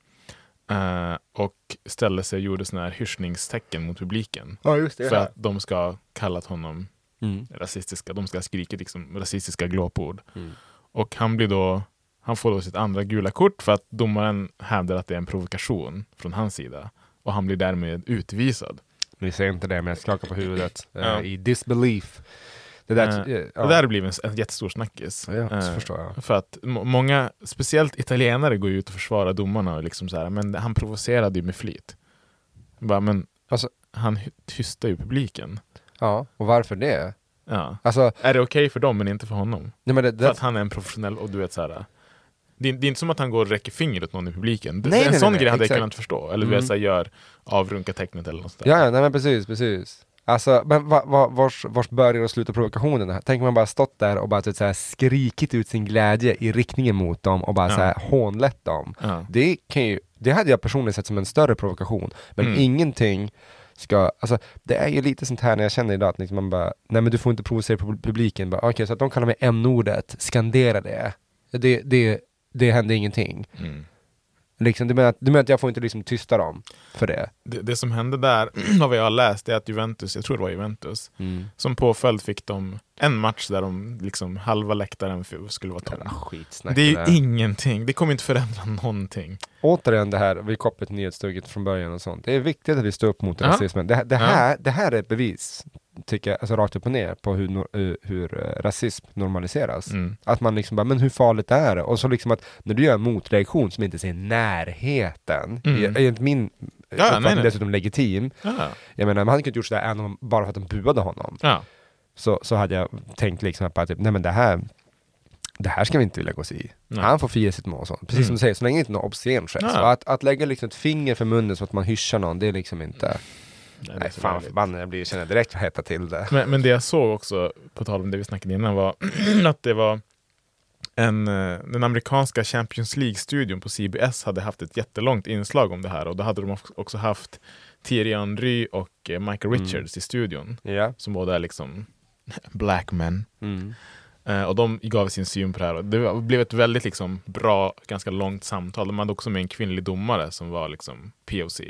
Eh, och ställde sig och gjorde sådana här hyschningstecken mot publiken. Ja just det. För att de ska ha kallat honom Mm. rasistiska, de ska ha skrikit liksom rasistiska glåpord. Mm. Och han blir då, han får då sitt andra gula kort för att domaren hävdar att det är en provokation från hans sida. Och han blir därmed utvisad. Ni ser inte det men jag skakar på huvudet eh, Ja. i disbelief. Det där, Eh, eh, ja. Och där det blivit en, en jättestor snackis. Ja, Eh, jag. För att må- många, speciellt italienare, går ut och försvarar domarna och liksom så här, men han provocerade ju med flit. Bara, men Alltså- han tystar ju publiken. Ja, och varför det? Ja. Alltså, Är det okej för dem men inte för honom? nej men det, För det, att han är en professionell och du vet så här. Det är, det är inte som att han går och räcker finger åt någon i publiken. Det, Nej, en nej, sån nej, grej hade exakt. jag kunnat förstå. Eller Mm. så gör avrunka tecknet eller något sånt. Ja, ja, nej men precis, precis. Alltså, men va, va, vars, vars börjar och slutar provokationen? Tänk om man bara stått där och bara typ, så här, skrikit ut sin glädje i riktningen mot dem och bara Ja. så här, hånlett dem. Ja. Det, kan ju, det hade jag personligen sett som en större provokation. Men Mm. ingenting ska, alltså det är ju lite sånt här när jag känner idag att liksom man bara, nej men du får inte provocera pub- publiken. Okej, så att de kallar mig n-ordet, skandera det. Det, det, det hände ingenting. Mm. Liksom, du, menar, att- du menar att jag får inte liksom tysta dem för det? Det, det som hände där, av vad jag har läst, är att Juventus, jag tror det var Juventus, som påföljd fick de en match där de liksom halva läktaren skulle vara tom. Det är ju där. ingenting, det kommer inte förändra någonting. Återigen det här, vi kopplar till nyhetsstuget från början och sånt. Det är viktigt att vi står upp mot Ja. rasismen. Det, det, Ja. här, det här är ett bevis, tycker jag, alltså rakt upp och ner, på hur, nor- hur, eh, rasism normaliseras. Mm. Att man liksom bara, men hur farligt är det? Och så liksom att när du gör en motreaktion som inte ser närheten, Mm. är enligt min ja, uppfattning nej, nej. dessutom legitim. Ja. Jag menar, man hade kunnat gjort sådär även bara för att de buade honom. Ja. Så, så hade jag tänkt liksom att typ, nej men det här, det här ska vi inte vilja gå i. Nej. Han får fira sitt mål och sånt. Precis Mm. som du säger, så länge det inte är något obscen. Så att, att lägga liksom ett finger för munnen så att man hyschar någon, det är liksom inte... Nej, Nej, fan förbannad jag blir, känner direkt att hetta till det. Men, men det jag såg också, på tal om det vi snackade innan, var att det var en, eh, den amerikanska Champions League-studion på CBS hade haft ett jättelångt inslag om det här och då hade de också haft Thierry Henry och eh, Michael Mm. Richards i studion Ja. som båda är liksom black men. Mm. Eh, och de gav sin syn på det här det blev ett väldigt liksom, bra, ganska långt samtal. De hade också med en kvinnlig domare som var liksom POC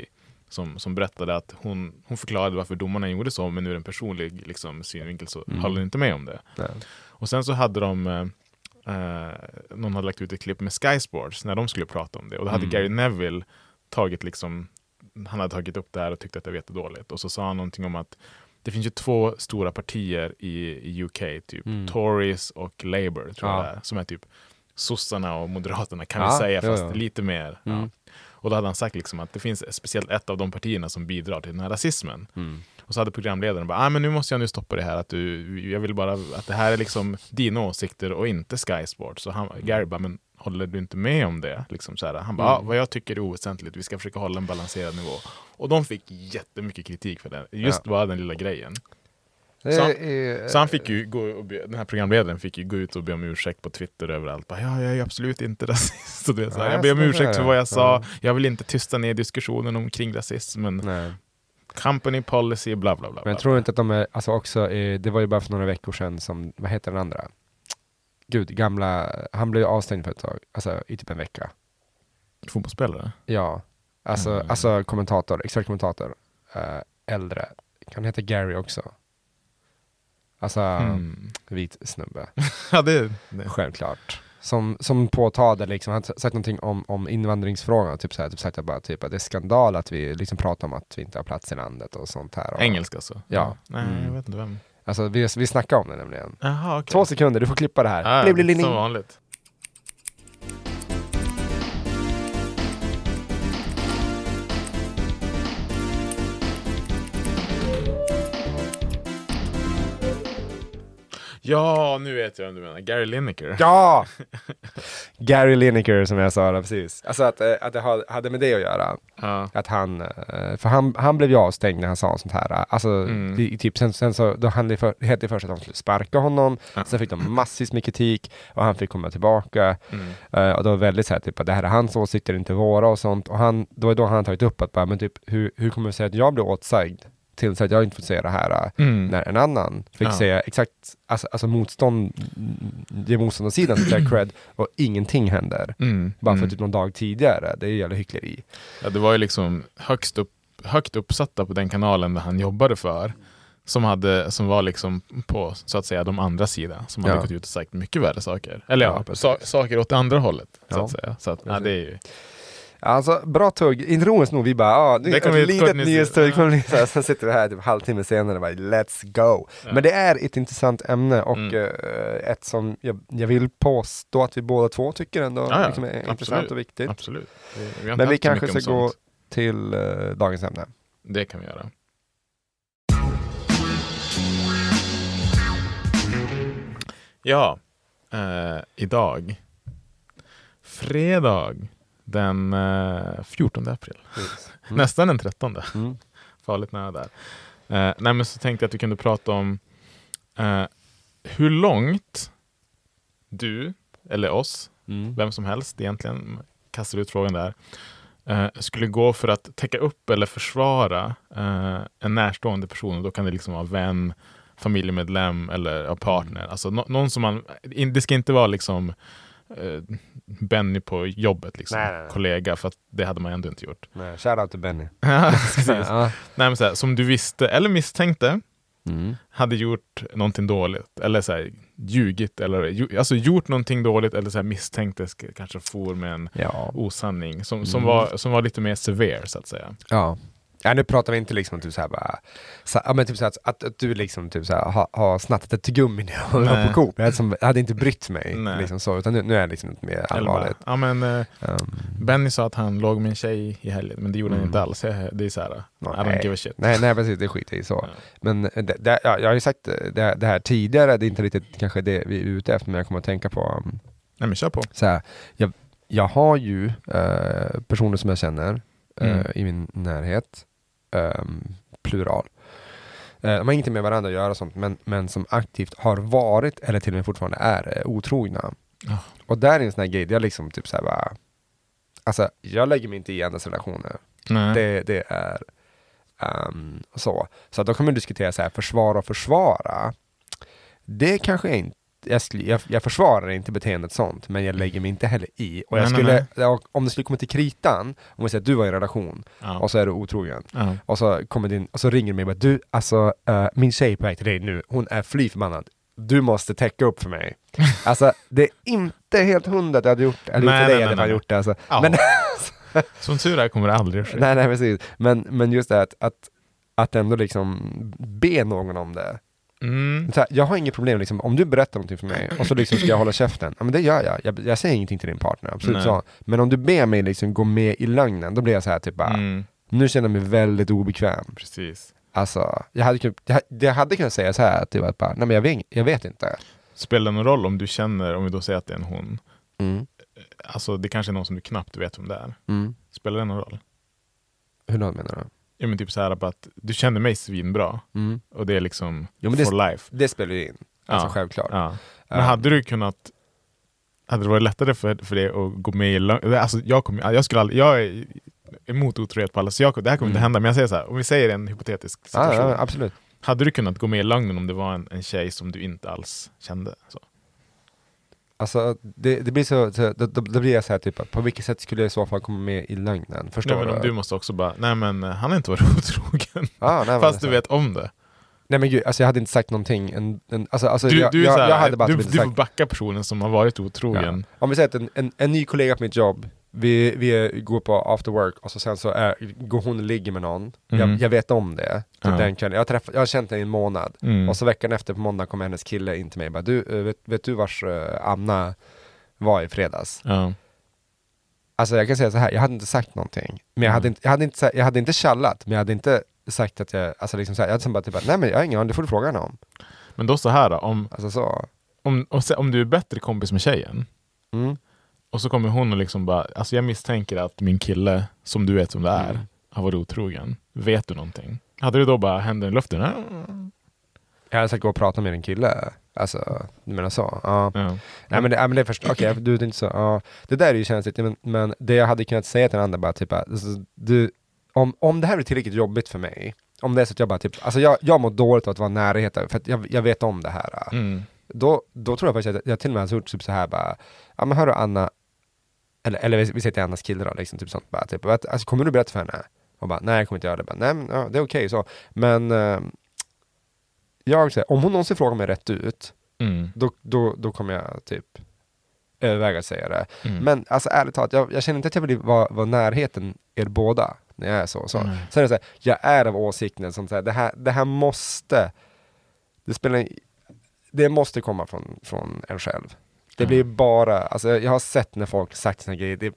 som, som berättade att hon, hon förklarade varför domarna gjorde så men ur en personlig liksom, synvinkel så Mm. höll hon inte med om det. Nej. Och sen så hade de eh, någon hade lagt ut ett klipp med Sky Sports när de skulle prata om det och då hade Mm. Gary Neville tagit liksom han hade tagit upp det här och tyckte att det var jättedåligt och så sa han någonting om att det finns ju två stora partier i, i UK, typ Mm. Tories och Labour tror jag Ja. det är, som är typ sossarna och moderaterna kan Ja, vi säga, fast ja. lite mer. Mm. Och då hade han sagt liksom att det finns speciellt ett av de partierna som bidrar till den här rasismen. Mm. Och så hade programledaren bara, ah, men nu måste jag nu stoppa det här, att du, jag vill bara att det här är liksom dina åsikter och inte Sky Sports. Så han, Gary bara, men håller du inte med om det? Liksom så här. Han bara, ah, vad jag tycker är oväsentligt, vi ska försöka hålla en balanserad nivå. Och de fick jättemycket kritik för det, just Ja. bara den lilla grejen. Så- är- Så han fick ju gå och be, den här programledaren fick ju gå ut och be om ursäkt på Twitter överallt. Bara, ja, jag är absolut inte rasist. Och det så här, jag ber om ursäkt för vad jag sa. Ja. Jag vill inte tysta ner diskussionen omkring rasismen. Nej. Company policy, bla bla bla. Men jag tror inte att de är, alltså också, eh, det var ju bara för några veckor sedan som, vad heter den andra? Gud, gamla, han blev avstängd för ett tag, alltså i typ en vecka. Fotbollsspelare? Ja, alltså, Mm. alltså kommentator, expert kommentator, eh, äldre. Kan heta Gary också? Alltså, Mm. vit snubbe, Ja, det, det. självklart. Som, som påtalade, liksom, han sagt någonting om, om invandringsfrågan, typ, så här, typ sagt bara, typ, att det är skandal att vi liksom pratar om att vi inte har plats i landet och sånt här. Och, Engelska alltså? Ja. Nej, Mm. jag vet inte vem. Alltså vi, vi snackade om det nämligen. Jaha, okej. Två sekunder, du får klippa det här. Ja, Bli, bli, bli, som vanligt. Ja, nu vet jag vem du menar. Gary Lineker. Ja! Gary Lineker som jag sa, där, precis. Alltså att, eh, att det ha- hade med det att göra. Ja. Att han, eh, för han, han blev ju avstängd när han sa sånt här. Alltså, Mm. det, typ, sen, sen så, då han för, hette det först att de skulle sparka honom, Ja. sen fick de massvis med kritik och han fick komma tillbaka. Mm. Eh, och det var väldigt så här, typ att det här är hans åsikter, inte våra och sånt. Och han, då är då han tagit upp att bara, men typ, hur, hur kommer det sig att jag blir åtsagd? Till så att jag inte får säga det här äh, Mm. när en annan fick Ja. säga exakt, alltså, alltså motstånd, det motståndarsidan som cred och ingenting händer. Mm. Bara för Mm. typ någon dag tidigare, det är ju jävla hyckleri. Ja, det var ju liksom högst, upp, högt uppsatta på den kanalen där han jobbade för. Som, hade, som var liksom på så att säga de andra sidan. Som hade Ja. gått ut och sagt mycket värre saker. Eller Ja, ja, saker åt det andra hållet. Så att säga. Så att, ja, det är ju, Alltså bra tugg, ironiskt nog, vi bara, ja, Det det kommer ett litet nyhetstugg, ja. sen sitter vi här typ halvtimme senare och bara, let's go. Men det är ett intressant ämne och Mm. eh, ett som jag, jag vill påstå att vi båda två tycker ändå Ja, ja, liksom är absolut. intressant och viktigt. absolut. Vi Men vi kanske ska gå till eh, dagens ämne. Det kan vi göra. Ja, eh, idag. Fredag den eh, 14 april. Mm. Nästan den 13. Mm. Farligt nära där. Eh, nej men så tänkte jag att vi kunde prata om eh, hur långt du, eller oss, Mm. vem som helst egentligen, kastar ut frågan där, eh, skulle gå för att täcka upp eller försvara eh, en närstående person. Och då kan det liksom vara vän, familjemedlem eller ja, partner. Alltså nå- någon som man, det ska inte vara liksom eh, Benny på jobbet, liksom. Nej, nej, nej. kollega, för att det hade man ändå inte gjort. Nej, shoutout till Benny. Ja. Nej, men så här, som du visste eller misstänkte Mm. hade gjort någonting dåligt eller så här, ljugit eller ju- alltså gjort någonting dåligt eller så här, misstänkte sk- kanske for med en Ja. osanning som, som, Mm. var, som var lite mer severe så att säga. Ja. Ja, nu pratar vi inte liksom typ såhär bara, så, ja, men typ såhär, att, att, du liksom typ såhär, har, har snattat ett tuggummi när jag var på Coop. Jag hade, som, jag hade inte brytt mig, Nej. liksom så, utan nu, nu är det liksom lite mer allvarligt. ja, men, Um, Benny sa att han låg med en tjej i helgen, men det gjorde Mm. han inte alls. Jag- Det är så här, I don't give a shit. nej, nej precis, det skiter jag i så. Ja. Men eh, det, det, ja, jag har ju sagt eh, det, det här tidigare, det är inte riktigt kanske det vi är ute efter, men jag kommer att tänka på um, Nej, men kör på. så här, jag, jag har ju eh, personer som jag känner Mm. i min närhet, ehm, plural. Eh, de har ingenting med varandra att göra sånt, men, men som aktivt har varit, eller till och med fortfarande är, eh, otrogna. Ja. Och där är en sån här grej, där jag liksom typ såhär bara, alltså jag lägger mig inte i andras relationer. Nej. Det, det är ehm, så. Så då kan man diskutera så här, försvara och försvara. Det kanske jag inte jag, jag, jag försvarar inte beteendet sånt, men jag lägger mig inte heller i. Och jag Nej, nej, skulle, ja, om det skulle komma till kritan, om vi säger att du var i en relation, ja. och så är du otrogen, ja. och så kommer din, och så ringer du mig och bara du, alltså eh, min tjej är på väg till dig nu, hon är fly förbannad. Du måste täcka upp för mig. Alltså det är inte helt hundra att jag hade gjort, eller Nej, inte nej, dig nej, hade nej. gjort det alltså. Ja. Men, Som tur är kommer det aldrig att ske. nej, nej precis. Men, men just det att, att, att ändå liksom be någon om det. Mm. Här, jag har inget problem liksom, om du berättar någonting för mig och så liksom ska jag hålla käften, ja men det gör jag. Jag, jag säger ingenting till din partner, absolut Nej. så. Men om du ber mig liksom gå med i lögnen, då blir jag så här typ bara, Mm. nu känner jag mig väldigt obekväm. Precis. Alltså, jag hade, kun- jag, jag hade kunnat säga så här, typ bara, nej men jag vet, jag vet inte. Spelar det någon roll om du känner, om vi då säger att det är en hon, Mm. alltså det kanske är någon som du knappt vet vem det är. Mm. Spelar det någon roll? Hur då menar du? Ja men typ så här att du känner mig svinbra Mm. och det är liksom Jo, men det- for life. Det spelar ju in, alltså Ja. självklart. Ja. Men hade du kunnat hade det varit lättare för, för dig att gå med i? Alltså, jag, kommer, jag, skulle aldrig, jag är emot otrohet på alla, så jag, det här kommer inte Mm. hända. Men jag säger så här, om vi säger en hypotetisk situation. ja, absolut. Hade du kunnat gå med i lögnen om det var en, en tjej som du inte alls kände? Så. Alltså, det, det blir så, så då, då, blir jag så här typ, på vilket sätt skulle jag i så fall komma med i lögnen? Förstår Nej, men du? du måste också bara, nej men eh, han har inte varit otrogen. Ja, nej, Fast du vet om det. Nej men gud, alltså jag hade inte sagt någonting. En, en, alltså, alltså, Du, jag, du, jag, jag hade bara du, typ du får backa personen som har varit otrogen. ja. Om vi säger att en, en, en ny kollega på mitt jobb, vi, vi går på after work och så sen så är, går hon och ligger med någon. Mm. Jag, jag vet om det. Typ Ja. den kvällen. jag, har träffat, jag har känt henne i en månad. Mm. Och så veckan efter på måndag kommer hennes kille in till mig och bara, du, eh, vet, vet du vars eh, Anna var i fredags? Ja. Alltså jag kan säga så här, jag hade inte sagt någonting. Men jag hade Mm. inte, jag hade inte, jag hade inte tjallat, men jag hade inte sagt att jag, alltså liksom så här, jag hade bara typ, nej men jag har ingen aning, det får du fråga henne om. Men då så här då, om, Alltså så. om, om, om du är bättre kompis med tjejen Mm. Och så kommer hon och liksom bara, alltså jag misstänker att min kille, som du vet som det är, Mm. har varit otrogen. Vet du någonting? Hade du då bara händerna i luften? Ja. Jag hade sagt gå och prata med din kille. Alltså, du menar så? Ja. Ja. Nej men det, men det är först, okej, du är inte så, ja. Det där är ju känsligt, men, men det jag hade kunnat säga till den andra bara typ, alltså, du, om, om det här blir tillräckligt jobbigt för mig, om det är så att jag bara typ, alltså jag, jag mår dåligt av att vara nära närheten, för att jag, jag vet om det här. Mm. Då, då tror jag faktiskt att jag till och med hade gjort typ så här bara, ja men hörru Anna, eller, eller vi vi säger till Annas kille då, liksom typ sånt bara, typ, att, alltså, kommer du berätta för henne? Och bara, nej jag kommer inte göra det. Bara, nej men ja, det är okej så. Men eh, jag säger, om hon någonsin frågar mig rätt ut, Mm. då, då, då kommer jag typ överväga att säga det. Mm. Men alltså ärligt talat, jag, jag känner inte att jag vill vara, vara närheten er båda när jag är så. så. Nej. Sen är det så här, jag är av åsikten som säger det här, det här måste, det spelar det måste komma från, från en själv. Det Mm. blir bara, alltså jag har sett när folk sagt såna grejer, det,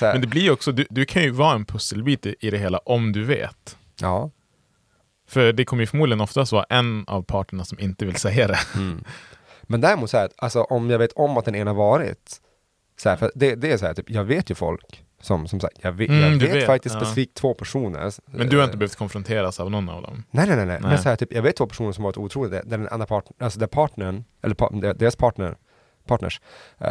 Men det blir också, du, du kan ju vara en pusselbit i i det hela om du vet. ja. För det kommer ju förmodligen oftast vara en av parterna som inte vill säga det. Mm. Men däremot så här, alltså om jag vet om att den ena varit, så här, för det, det är så här, typ, jag vet ju folk som, som sagt, jag vet, Mm, jag vet, vet, faktiskt ja. specifikt två personer. Men du har inte Eh, behövt konfronteras av någon av dem. Nej nej nej, nej. Nej. men så här, typ, jag vet två personer som varit otroliga, där den andra partnern, alltså där partnern, eller par, deras partner, partners, eh,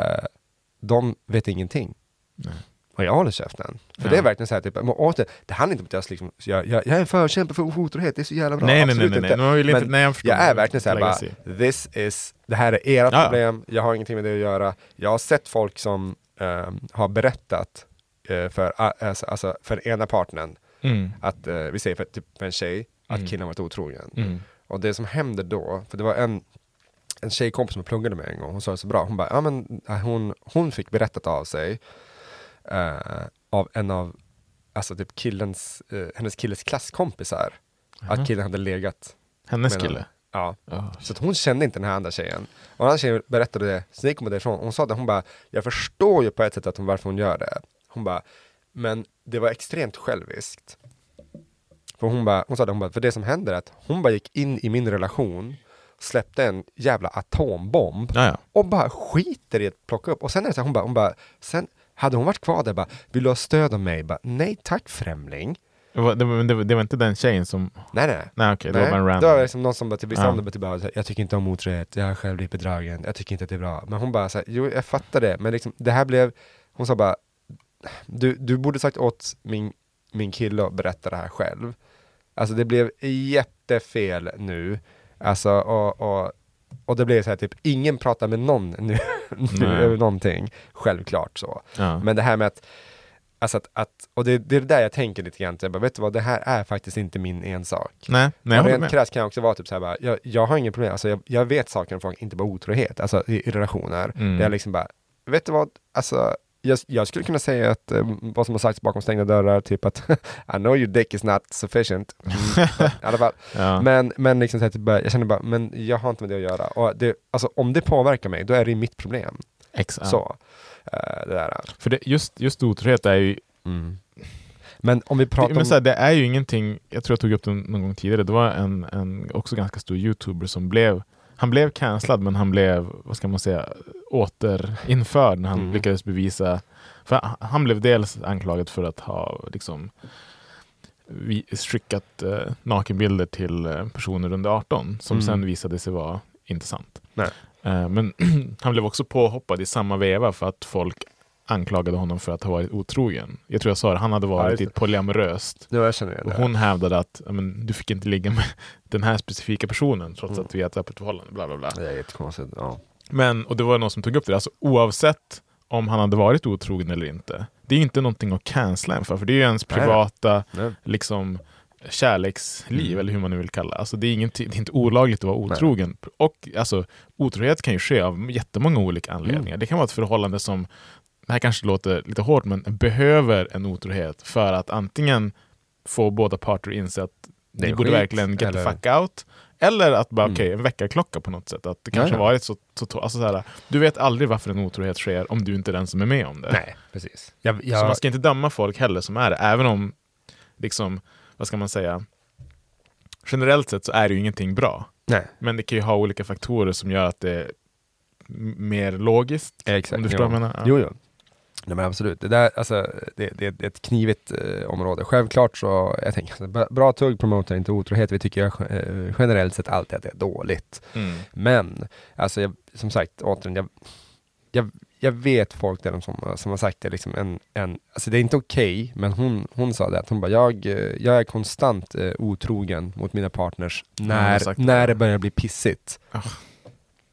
de vet ingenting. Nej. Och jag håller käften. För Ja. det är verkligen så här, typ, åter, det handlar inte om att jag, liksom, jag, jag, jag är en förkämpe för otrohet, det är så jävla bra. Nej, nej, nej, nej, nej. inte. Men inte- nej, jag jag är verkligen såhär Lägga bara, this is, det här är era Ja. problem, jag har ingenting med det att göra. Jag har sett folk som ehm, har berättat för, a- alltså, alltså, för ena partnern, Mm. att, eh, vi säger för, typ, för en tjej, att Mm. killen varit otrogen. Mm. Och det som händer då, för det var en, en tjejkompis som jag pluggade med en gång, hon sa det så bra, hon bara, ja men äh, hon, hon fick berättat av sig eh, av en av, alltså typ killens, eh, hennes killes klasskompisar, att killen hade legat Hennes kille? henne. Ja. Ja. Så hon kände inte den här andra tjejen. Och den andra tjejen berättade det, så gick hon därifrån. Hon sa det, hon bara, jag förstår ju på ett sätt att hon, varför hon gör det. Hon bara, men det var extremt själviskt. För hon bara, hon sa det, hon bara, för det som händer är att hon bara gick in i min relation, släppte en jävla atombomb Ja, ja. och bara skiter i att plocka upp. Och sen är det så här, hon bara, hon bara, sen hade hon varit kvar där bara, vill du ha stöd av mig? Bara, nej tack främling. Det, var, det, var, det, var, det inte den tjejen som... Nej nej. Nej okej, det Nej, var bara en det var random. liksom någon som bara typ Ja. det, bara typ jag tycker inte om otrohet, jag har själv blivit bedragen, jag tycker inte att det är bra. Men hon bara så här, jo jag fattar det, men liksom, det här blev, hon sa bara, du, du borde sagt åt min, min kille att berätta det här själv. Alltså det blev jättefel nu, alltså och, och, och det blev så här typ, ingen pratar med någon nu, nu över någonting, självklart så. Ja. Men det här med att, alltså att, att och det, det är det där jag tänker lite grann, jag bara, vet du vad, det här är faktiskt inte min ensak. nej, nej, jag rent krasst kan jag också vara typ såhär bara, jag, jag har inget problem, alltså jag, jag vet saker om folk, inte bara otrohet, alltså i, i relationer. Mm. Där jag liksom bara, vet du vad, alltså jag, jag skulle kunna säga att eh, vad som har sagts bakom stängda dörrar, typ att I know your dick is not sufficient. Mm, fall. Ja. Men, men liksom så här, typ jag känner bara, men jag har inte med det att göra. Och det, alltså om det påverkar mig, då är det mitt problem. Ex, ja. Så, eh, det där. För det, just, just otrohet är ju... Men om vi pratar så här, det är ju ingenting, jag tror jag tog upp det någon gång tidigare, det var en, en också ganska stor youtuber som blev han blev cancellad men han blev, vad ska man säga, återinförd när han Mm. lyckades bevisa för han- blev dels anklagad för att ha liksom skickat eh, nakenbilder till eh, personer under 18 som Mm. sen visade sig vara inte sant. Eh, men han blev också påhoppad i samma veva för att folk anklagade honom för att ha varit otrogen. Jag tror jag sa det, han hade varit i ett polyamoröst Ja, jag känner och hon hävdade att men, du fick inte ligga med den här specifika personen trots Mm. att vi har ett öppet förhållande. Bla, bla, bla. Det är jättekonstigt. Ja. Men, och det var någon som tog upp det, alltså oavsett om han hade varit otrogen eller inte. Det är inte någonting att cancella en för, för det är ju ens Nej, nej. privata Nej. liksom, kärleksliv, Mm. eller hur man nu vill kalla. Alltså, det, är ingenting, det är inte olagligt att vara otrogen. Och alltså, otrohet kan ju ske av jättemånga olika anledningar. Mm. Det kan vara ett förhållande som, det här kanske låter lite hårt, men behöver en otrohet för att antingen få båda parter att inse att Det ni borde skit, verkligen get eller- the fuck out. Eller att bara, Mm. okej, en väckarklocka på något sätt. Att det kanske Ja, ja. varit så, så alltså så här, Du vet aldrig varför en otrohet sker om du inte är den som är med om det. Nej, precis. Jag, Så jag, man ska inte döma folk heller som är det, även om, liksom, vad ska man säga, generellt sett så är det ju ingenting bra. nej, Men det kan ju ha olika faktorer som gör att det är mer logiskt. exakt. Om du förstår jo. vad jag menar? Ja. Jo, jo. Nej, men absolut. Det, där, alltså, det, det, det är ett knivigt eh, område. Självklart så, jag tänker, alltså, bra- tugg promotar inte otrohet. Vi tycker eh, generellt sett alltid att det är dåligt. Mm. Men, alltså jag, som sagt, återigen, jag, jag, jag vet folk där som, som har sagt det, liksom en, en, alltså det är inte okej, men hon, hon sa det, att hon bara, jag, jag är konstant eh, otrogen mot mina partners när, det. när det börjar bli pissigt. Ah.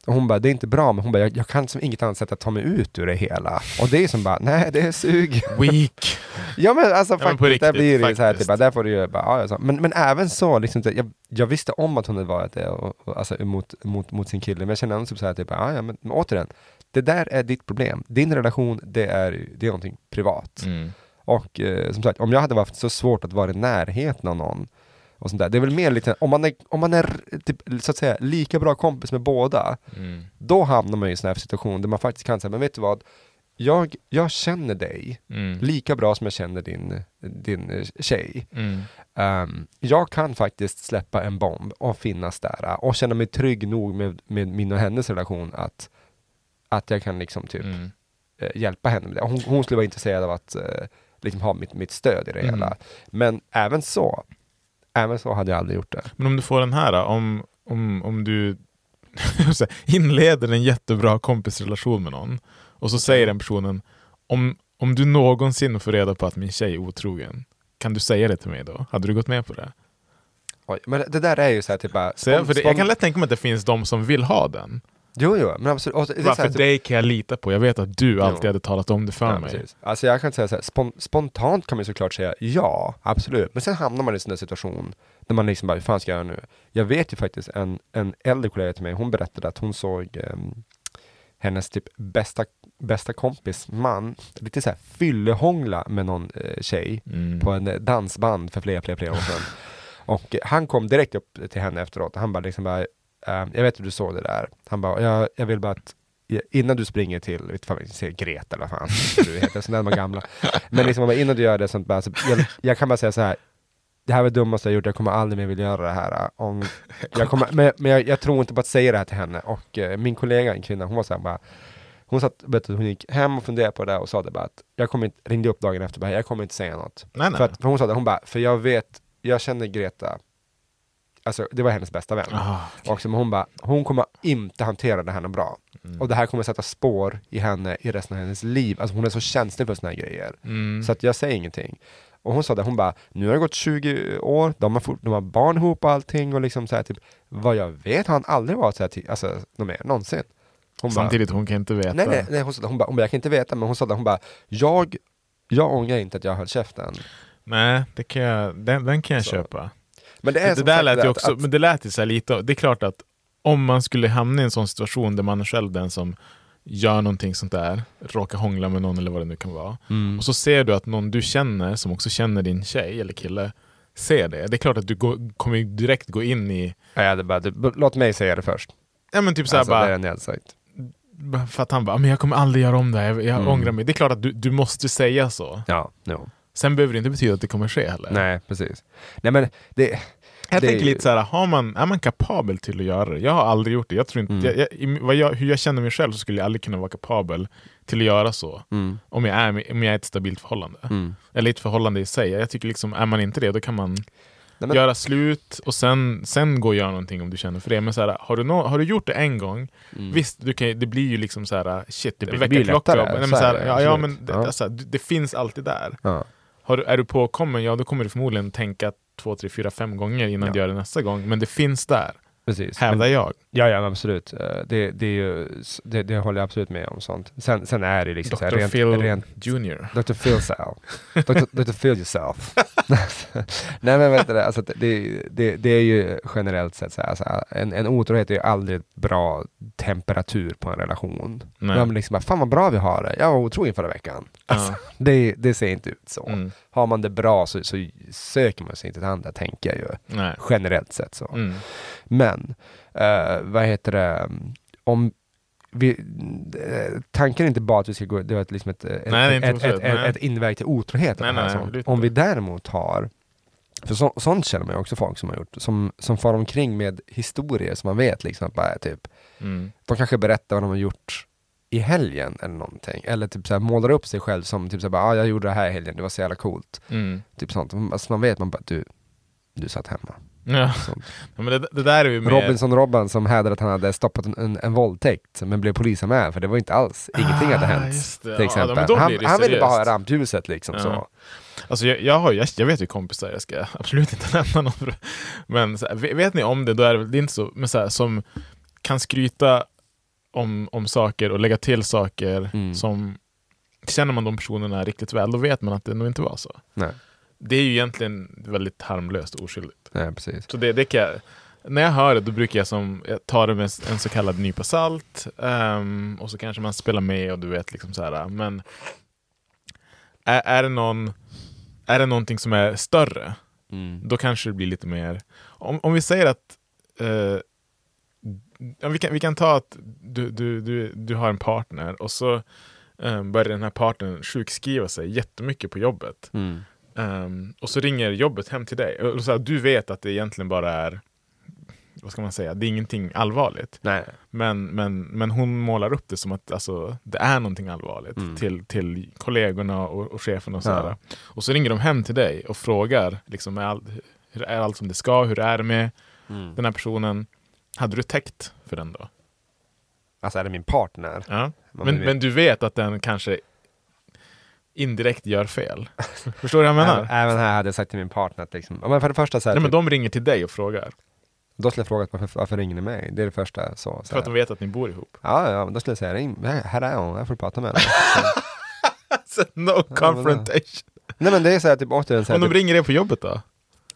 Och hon bara, det är inte bra, men hon bara, jag, jag kan som inget annat sätt att ta mig ut ur det hela. Och det är som bara, nej det är sug. Weak. Ja men alltså på faktiskt, där riktigt, blir det ju så här, typ, där får du ju bara, ja, ja. Men, men även så, liksom, jag, jag visste om att hon hade varit det, och, och, alltså mot, mot, mot sin kille, men jag känner ändå typ så här, typ, ja, ja, men, men återigen, det där är ditt problem. Din relation, det är, det är någonting privat. Mm. Och eh, som sagt, om jag hade haft så svårt att vara i närheten av någon, och sånt där, det är väl mer lite, om man är, om man är typ, så att säga, lika bra kompis med båda, Mm. då hamnar man i en sån här situation där man faktiskt kan säga, men vet du vad, jag, jag känner dig Mm. lika bra som jag känner din, din eh, tjej. Mm. Ehm, jag kan faktiskt släppa en bomb och finnas där eh, och känna mig trygg nog med, med min och hennes relation att, att jag kan liksom typ Mm. eh, hjälpa henne med det. Hon, hon skulle vara intresserad av att eh, liksom ha mitt, mitt stöd i det Mm. hela. Men även så, även så hade jag aldrig gjort det. Men om du får den här då, om, om, om du inleder en jättebra kompisrelation med någon och så säger den personen om, om du någonsin får reda på att min tjej är otrogen, kan du säga det till mig då? Hade du gått med på det? Oj, men det där är ju så här typ bara... Så jag, för det, jag kan lätt tänka mig att det finns de som vill ha den. Jo, jo, men absolut. Och här, för typ- dig kan jag lita på. Jag vet att du alltid Jo. hade talat om det för Ja, mig. precis. Alltså jag kan säga så här, spon spontant kan man såklart säga ja, absolut. Men sen hamnar man i en sån där situation där man liksom bara, hur fan ska jag göra nu? Jag vet ju faktiskt en, en äldre kollega till mig, hon berättade att hon såg ehm, hennes typ bästa, bästa kompis man, lite så här fyllehångla med någon eh, tjej Mm. på en eh, dansband för flera, flera, flera år sedan. Och han kom direkt upp till henne efteråt och han bara liksom bara, eh, jag vet att du såg det där. Han bara, jag, jag vill bara att innan du springer till, vet fan, säger Greta eller vad fan du heter, sådana där gamla. Men liksom bara, innan du gör det, sånt bara, så jag, jag kan bara säga så här. Det här var det dummaste jag gjort, jag kommer aldrig mer vilja göra det här. Om, jag kommer, men men jag, jag tror inte på att säga det här till henne. Och eh, min kollega, en kvinna, hon var så här bara, hon satt, vet du, hon gick hem och funderade på det där och sa det bara att jag kommer inte, ringde upp dagen efter bara, jag kommer inte säga något. Nej, nej. För, att, för hon sa det, hon bara, för jag vet, jag känner Greta, alltså det var hennes bästa vän. Ah, Och så, hon bara, hon kommer inte hantera det här bra. Mm. Och det här kommer sätta spår i henne i resten av hennes liv. Alltså hon är så känslig för såna här grejer. Mm. Så att jag säger ingenting. Och hon sa det, hon bara, nu har det gått 20 år, de har, de har barn ihop och allting och liksom så här, typ, vad jag vet har han aldrig varit så här, till, alltså, mer, någonsin. Hon bara, Samtidigt, hon kan inte veta. nej, nej, nej, hon sa hon bara, hon bara, jag kan inte veta, men hon sa det, hon bara, jag, jag ångrar inte att jag höll käften. Nej, det kan jag, den, den kan jag Så. köpa. Men det är Det, där lät det ju också, att- men det lät ju så här lite, det är klart att om man skulle hamna i en sån situation där man är själv den som gör någonting sånt där, råkar hångla med någon eller vad det nu kan vara. Mm. Och så ser du att någon du känner, som också känner din tjej eller kille, ser det. Det är klart att du går, kommer direkt gå in i, Ja, hade bara, du, låt mig säga det först. ja men typ såhär Alltså, det bara, är nedsagt. för att han bara, men jag kommer aldrig göra om det, här, jag, jag Mm. ångrar mig. Det är klart att du, du måste säga så. Ja, jo. Sen behöver det inte betyda att det kommer ske heller. Nej, precis. Nej men det, Jag Det tänker lite så här, har man, är man kapabel till att göra det? Jag har aldrig gjort det. Jag tror inte, Mm. jag, jag, jag, hur jag känner mig själv så skulle jag aldrig kunna vara kapabel till att göra så. mm, Om jag är, om jag är i ett stabilt förhållande. mm. Eller ett förhållande i sig. Jag tycker liksom, är man inte det, då kan man Nej, men, göra slut och sen, sen gå och göra någonting om du känner för det. Men så här, har, du nå- har du gjort det en gång, mm. visst, du kan, det blir ju liksom så här, shit, det Det blir blir väckarklocka. lättare, Nej, men så så är här, det, ja, ja, absolut. men det, Ja. alltså, det finns alltid där. Ja. Du, är du påkommen, ja då kommer du förmodligen tänka två, tre, fyra, fem gånger innan Ja. du gör det nästa gång. Men det finns där, Precis. hävdar Men, jag. ja, ja, absolut. Eh, Det, det, är ju, det, det håller jag absolut med om. sånt. Sen, sen är det liksom så här, Dr. rent, Phil rent Jr. Dr. Phil Sal. Dr. Dr. Phil yourself. Nej men vet du det, alltså, det, det, det är ju generellt sett så här, alltså, en, en otrohet är ju aldrig bra temperatur på en relation. Nej. Man liksom bara, fan vad bra vi har det. Jag var otrogen förra veckan. Alltså, Ja. det, det ser inte ut så. Mm. Har man det bra så, så söker man sig inte till andra, tänker jag ju. Nej. Generellt sett så. Mm. Men, eh, vad heter det, om vi, eh, tanken är inte bara att vi ska gå, det var liksom ett, ett, Nej, ett, ett, ett, ett inväg till otrohet. Nej, nej, sånt. Om vi däremot har, för så, sånt känner man ju också folk som har gjort, som, som far omkring med historier som man vet liksom att bara typ, Mm. de kanske berättar vad de har gjort i helgen eller någonting. Eller typ så här, målar upp sig själv som typ så här, bara, ah, jag gjorde det här i helgen, det var så jävla coolt. Mm. Typ sånt. Alltså man vet, man bara, du, du satt hemma. Ja. Ja, men det, det där är ju mer... Robinson Robban som hävdade att han hade stoppat en, en, en våldtäkt, men blev polisanmäld för det var inte alls, ingenting hade Ah, hänt. Till Ja, exempel. då han han ville bara ha rampljuset liksom Ja. så. Alltså jag, jag, har, jag, jag vet ju kompisar, jag ska absolut inte nämna någon. Men här, vet, vet ni om det, då är det väl inte så, men så här, som kan skryta om, om saker och lägga till saker Mm. som Känner man de personerna riktigt väl, då vet man att det nog inte var så. Nej, Det är ju egentligen väldigt harmlöst och oskyldigt. nej precis. Så det, det kan jag, när jag hör det, då brukar jag som jag tar det med en så kallad nypa salt. ehm, och så kanske man spelar med och du vet liksom så här. Men är, är, det någon, är det någonting som är större, Mm. då kanske det blir lite mer... Om, om vi säger att... Eh, ja, vi, kan, vi kan ta att du, du, du, du har en partner och så eh, börjar den här partnern sjukskriva sig jättemycket på jobbet. Mm. Ehm, och så ringer jobbet hem till dig. Och så här, du vet att det egentligen bara är, vad ska man säga, det är ingenting allvarligt. Nej. Men, men, men hon målar upp det som att alltså, det är någonting allvarligt Mm. till, till kollegorna och, och chefen och så Ja. Och så ringer de hem till dig och frågar, liksom, är, all, är allt som det ska? Hur är det med Mm. den här personen? Hade du täckt för den då? Alltså är det min partner? Ja. Men, men du vet att den kanske indirekt gör fel. Förstår du vad jag menar? Även, även här hade jag sagt till min partner att liksom, men för det första så här, Nej, men typ, de ringer till dig och frågar. då skulle jag fråga varför, varför ringer ni mig? Det är det första så. så För här. att de vet att ni bor ihop. Ja, ja, men då skulle jag säga, ring, här är hon, jag får prata med henne. no confrontation. Nej men det är så här, typ återigen, så här, Om de typ, ringer er på jobbet då?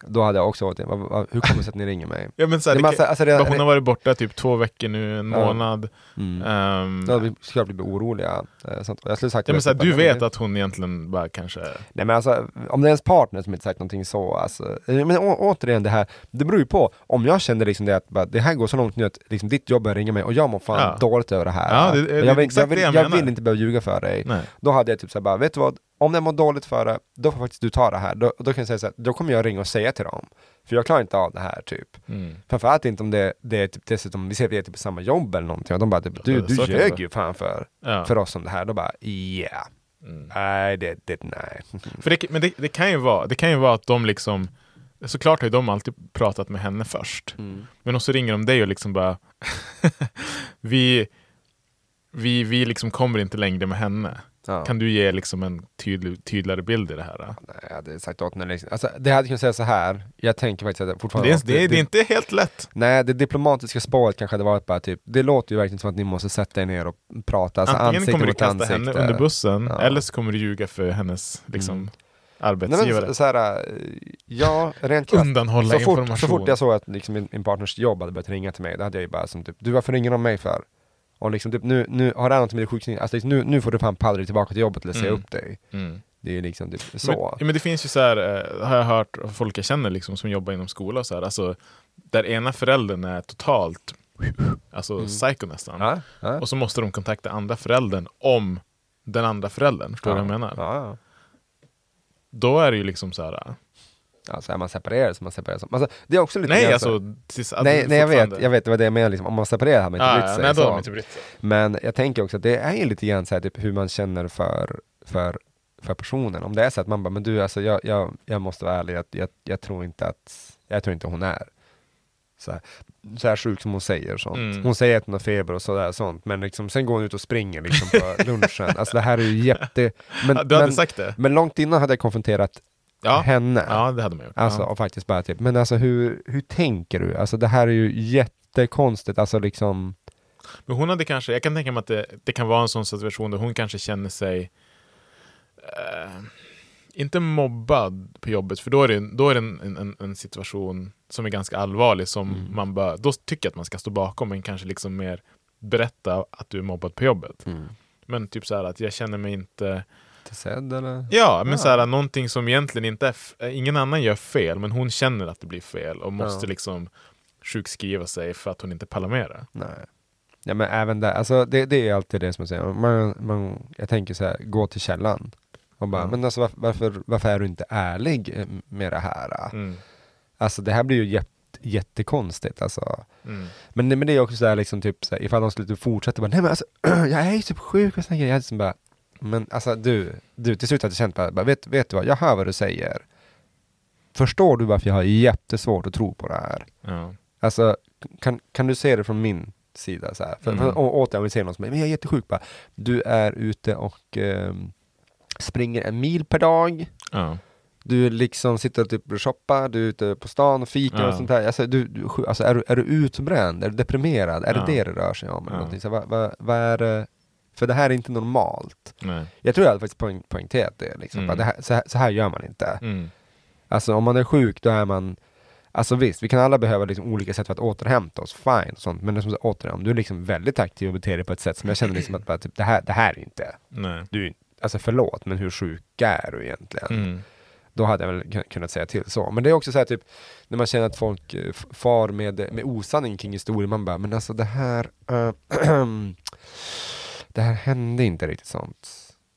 Då hade jag också vad- vad- hur kommer det sig att ni ringer mig? Ja, men så här, Det är det massa- kan, alltså det- hon har varit borta typ två veckor nu, en Ja. månad. Mm. Ehm, Då hade vi såklart blivit oroliga. eh, Sånt. Jag skulle sagt ja, men så här, du ja, vet det- att hon egentligen bara kanske... Nej men alltså, om det är ens partner som inte sagt någonting så, alltså, eh, men å, återigen det här, det beror ju på, om jag känner liksom det att bara, det här går så långt nu att liksom, ditt jobb är att ringa mig och jag mår fan Ja. dåligt över det här. Ja, det- det jag, vill, jag, vill, det jag jag, vill inte behöva ljuga för dig. Nej. Då hade jag typ såhär bara, vet du vad? Om jag mår dåligt för det, då får faktiskt du ta det här. Då, då kan jag säga så här, då kommer jag ringa och säga till dem. För jag klarar inte av det här typ. Mm. Framförallt inte om det, det är typ dessutom, vi ser att vi är typ på samma jobb eller någonting och de bara typ, du, du ljög ju fan för, Ja. för oss om det här. Då bara, yeah. Mm. Nej, det, det, nej. För det, men det, det, kan ju vara, det kan ju vara att de liksom Såklart har ju de alltid pratat med henne först. Mm. Men så ringer de dig och liksom bara vi, vi, vi liksom kommer inte längre med henne. Ja. Kan du ge liksom en tydlig, tydligare bild i det här? Då? Nej, jag hade sagt åt henne liksom. Alltså, det hade kunnat säga så här. Jag tänker faktiskt att fortfarande... Det är, det, är, det är inte helt lätt. Nej, det diplomatiska spåret kanske hade varit bara typ, det låter ju verkligen som att ni måste sätta er ner och prata, alltså Antingen kommer du kasta ansikte. henne under bussen Ja. eller så kommer du ljuga för hennes liksom, Mm. arbetsgivare. Nej, men så här, ja, rent krasst. Undanhålla Så fort, information. så fort jag såg att liksom min, min partners jobb hade börjat ringa till mig, då hade jag ju bara som typ, du varför ringer de mig för? Och liksom typ, nu, nu har det något med din sjukskrivning, alltså liksom, nu, nu får du fan palla dig tillbaka till jobbet eller säga Mm. upp dig. Mm. Det är liksom typ Men, så. ja, men det finns ju så här, eh, har jag hört av folk jag känner liksom, som jobbar inom skola och så här, alltså, där ena föräldern är totalt alltså Mm. psycho nästan. Ja, ja. Och så måste de kontakta andra föräldern om den andra föräldern. Förstår du ja. vad jag menar? Då är det ju liksom så här. Alltså är man separerad så man separerar som. Alltså, det är också lite nej, alltså. så- Tills, nej, nej jag vet, jag vet, det var det jag menade liksom, om man separerar har man inte Ah, brytt sig. nej, då så. inte brytt sig. Men jag tänker också att det är ju lite grann så här, typ, hur man känner för, för, för personen. Om det är så att man bara, men du alltså jag, jag, jag måste vara ärlig, jag, jag, jag tror inte att, jag tror inte hon är så här, så här sjuk som hon säger sånt. Mm. Hon säger att hon har feber och sådär sånt, men liksom, sen går hon ut och springer liksom på lunchen. Alltså det här är ju jätte... Men, du hade men, sagt det? men långt innan hade jag konfronterat Ja. henne. Ja, det hade man gjort. Alltså ja. och faktiskt bara typ, men alltså hur, hur tänker du? Alltså det här är ju jättekonstigt, alltså liksom Men hon hade kanske, jag kan tänka mig att det, det kan vara en sån situation där hon kanske känner sig eh, inte mobbad på jobbet, för då är det, då är det en, en, en situation som är ganska allvarlig som Mm. man bör, då tycker jag att man ska stå bakom, men kanske liksom mer berätta att du är mobbad på jobbet. Men typ så här att jag känner mig inte Sedd eller? Ja, men Ja. så här, någonting som egentligen inte är, eh, ingen annan gör fel, men hon känner att det blir fel och måste Ja. liksom sjukskriva sig för att hon inte pallar med det. Nej. Ja men även där, alltså det, det är alltid det som jag säger, man, man, jag tänker så här, gå till källan. Och bara, Ja. men alltså varför, varför, är du inte ärlig eh, med det här? Mm. Alltså det här blir ju jätte, jättekonstigt alltså. Mm. Men, men det är också så här liksom typ så här, ifall de skulle typ fortsätta bara, nej men alltså jag är ju typ sjuk och såna grejer. Jag liksom bara, men alltså du, du till slut hade jag känt bara, bara vet, vet du vad, jag hör vad du säger. Förstår du varför jag har jättesvårt att tro på det här? Ja. Alltså, kan, kan du se det från min sida? Så här? För, Mm. för, å- återigen, om vi ser någon som är, men jag är jättesjuk bara. Du är ute och ehm, springer en mil per dag. Ja. Du liksom sitter och typ shoppar, du är ute på stan och fikar Ja. och sånt där. Alltså, du, du, alltså, är, du, är du utbränd? Är du deprimerad? Är det det det rör sig om? Ja. Så, vad, vad, vad är det? För det här är inte normalt. Nej. Jag tror jag hade faktiskt poäng, poängterat det. Liksom. Mm. Det här, så, här, så här gör man inte. Mm. Alltså om man är sjuk då är man Alltså visst, vi kan alla behöva liksom olika sätt för att återhämta oss, fine, och sånt. men det är som sagt, återigen, om du är liksom väldigt aktiv och beter dig på ett sätt som jag känner liksom att bara, typ, det, här, det här är inte, Nej. du, är- alltså förlåt, men hur sjuk är du egentligen? Mm. Då hade jag väl kun- kunnat säga till så. Men det är också så här typ, när man känner att folk eh, far med, med osanning kring historien, man bara, men alltså det här, eh, det här hände inte riktigt sånt.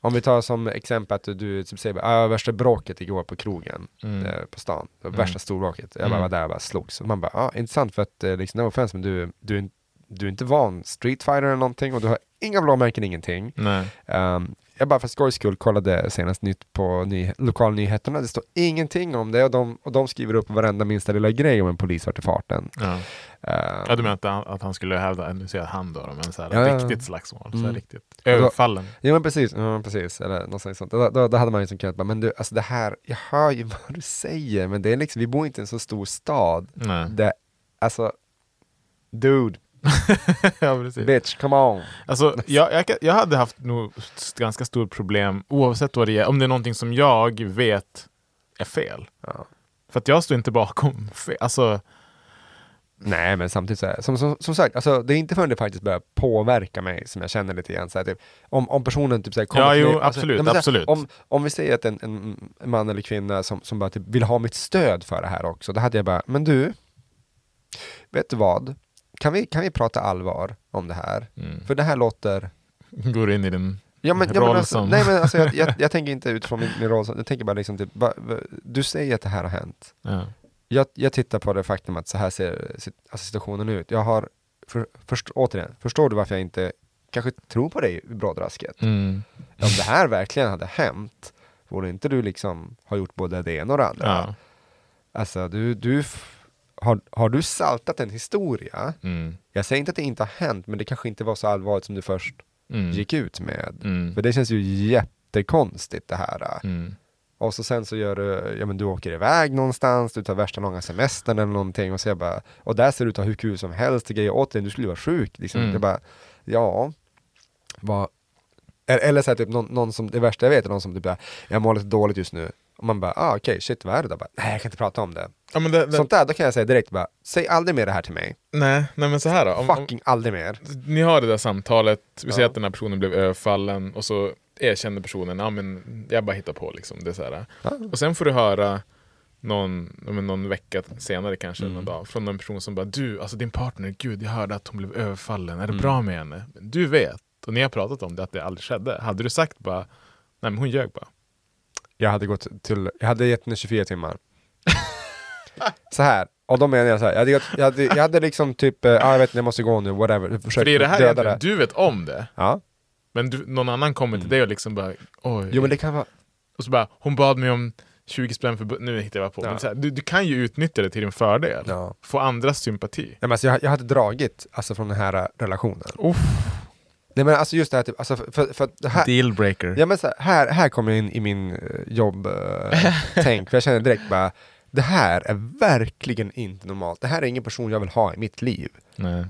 Om vi tar som exempel att du typ säger, ah, värsta bråket igår på krogen Mm. eh, på stan. Det Mm. Värsta storbråket. Jag bara Mm. var där och bara slogs. Och man bara, ah, intressant för att, eh, liksom, no offense, men du, du, du är inte van street fighter eller någonting och du har inga blåmärken, ingenting. Um, jag bara för skojs skull kollade senast nytt på ny, lokalnyheterna, det står ingenting om det och de, och de skriver upp varenda minsta lilla grej om en polis vart i farten. Ja. Eh, Ja, du menar att han, att han skulle hävda, nu säger jag han då, men så här, Ja, riktigt slagsmål. Så här, Mm. riktigt. Överfallen. Ja men precis, ja, precis. eller något sånt. Då, då, då hade man ju som kunnat bara, men du, alltså det här, jag hör ju vad du säger, men det är liksom, vi bor inte i en så stor stad. Nej. Det, alltså, dude, ja, bitch, come on. Alltså, jag, jag, jag hade haft nog ganska stort problem oavsett vad det är, om det är någonting som jag vet är fel. Ja. För att jag står inte bakom fel. Alltså, Nej men samtidigt så här, som, som, som sagt, alltså, det är inte förrän det faktiskt börjar påverka mig som jag känner lite grann så här, typ, om, om personen typ så här, kommer Ja, till jo, mig- alltså, absolut, nej, men så här, absolut. Om, om vi säger att en, en man eller kvinna som, som bara typ vill ha mitt stöd för det här också, då hade jag bara, men du, vet du vad? Kan vi, kan vi prata allvar om det här? mm, För det här låter går in i din... Ja men, ja, men alltså, nej men alltså jag, jag, jag tänker inte utifrån min, min roll, som- jag tänker bara liksom typ, va, du säger att det här har hänt. Ja. Jag, jag tittar på det faktum att så här ser alltså situationen ut. Jag har, för, först, återigen, förstår du varför jag inte kanske tror på dig i brådrasket? Mm. Om det här verkligen hade hänt, borde inte du liksom ha gjort både det ena och det andra? Ja. Alltså du, du har, har du saltat en historia? Mm. Jag säger inte att det inte har hänt, men det kanske inte var så allvarligt som du först Mm. gick ut med. Mm. För det känns ju jättekonstigt det här. Mm. Och så sen så gör du, ja men du åker iväg någonstans, du tar värsta långa semestern eller någonting och så jag bara, och där ser du ut att ha hur kul som helst, och grejer åt dig, du skulle vara sjuk. Liksom. Mm. Jag bara, ja, vad, eller, så här, typ någon, någon som, det värsta jag vet är någon som typ bara, jag mår lite dåligt just nu. Och man bara, ah, okej, shit vad är det då? Bara, Nej jag kan inte prata om det. Ja, men det, det, Sånt där, då kan jag säga direkt bara, säg aldrig mer det här till mig. nej, nej, men så här då. Om, Fucking aldrig mer. ni har det där samtalet, vi säger Ja. att den här personen blev överfallen och så erkänner personen, ja men jag bara hittar på liksom. Det så här. Ja. Och sen får du höra någon, men någon vecka senare kanske, Mm. någon dag, från en person som bara du, alltså din partner, gud jag hörde att hon blev överfallen, är det Mm. bra med henne? Men Du vet, och ni har pratat om det, att det aldrig skedde. Hade du sagt bara, nej men hon ljög bara. Jag hade gått till, jag hade gett henne 24 timmar. Så här, och då menar jag så här, jag hade, jag hade, jag hade liksom typ, eh, ah, jag vet inte, jag måste gå nu, whatever. För Försökt det är det här döda du vet om det, Ja, men du, någon annan kommer till dig och liksom bara, oj. jo men det kan vara, Och så bara, hon bad mig om 20 spänn för nu hittar jag på. Ja. Men här, du, du kan ju utnyttja det till din fördel. ja. Få andras sympati. Nej, men alltså, jag, jag hade dragit alltså, från den här eh, relationen. Uff. Nej men alltså just det här, typ, alltså, för, för, för det här, Dealbreaker. ja, men så här, här, här kommer jag in i min uh, jobb-tänk, för jag känner direkt bara, det här är verkligen inte normalt. Det här är ingen person jag vill ha i mitt liv. Nej.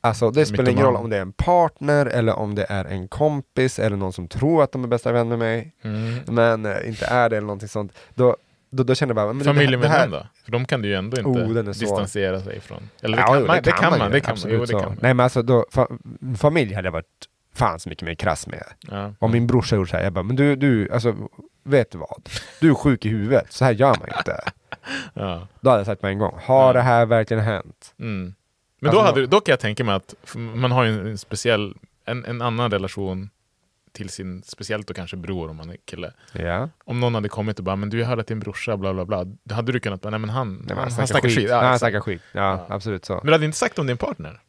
Alltså det spelar ingen roll om det är en partner eller om det är en kompis eller någon som tror att de är bästa vän med mig Mm. men eh, inte är det eller någonting sånt. Då, då, då känner jag bara, men det- det Familjemedlem då? För de kan du ju ändå inte Oh, distansera sig ifrån. Eller det Ja, kan, jo, man, det kan man. ju, Det kan man. Jo, det kan man. Nej men alltså då, fa familj hade jag varit fan så mycket mer krass med. Ja. Om min brorsa gjorde så här, jag bara, men du, du, alltså vet du vad? Du är sjuk i huvudet, så här gör man inte. Ja. Då hade jag sagt på en gång, har Ja. det här verkligen hänt? Mm. Men Alltså, då, hade, då kan jag tänka mig att man har ju en, en speciell, en, en annan relation till sin, speciellt då kanske bror om man är kille. Ja. Om någon hade kommit och bara, men du jag hörde att din brorsa bla bla bla. Då hade du kunnat bara, nej men han, Nej, men han, han snackar skit. Ja, Ja, han snackar skit. Ja, Ja. absolut så. Men du hade inte sagt om din partner?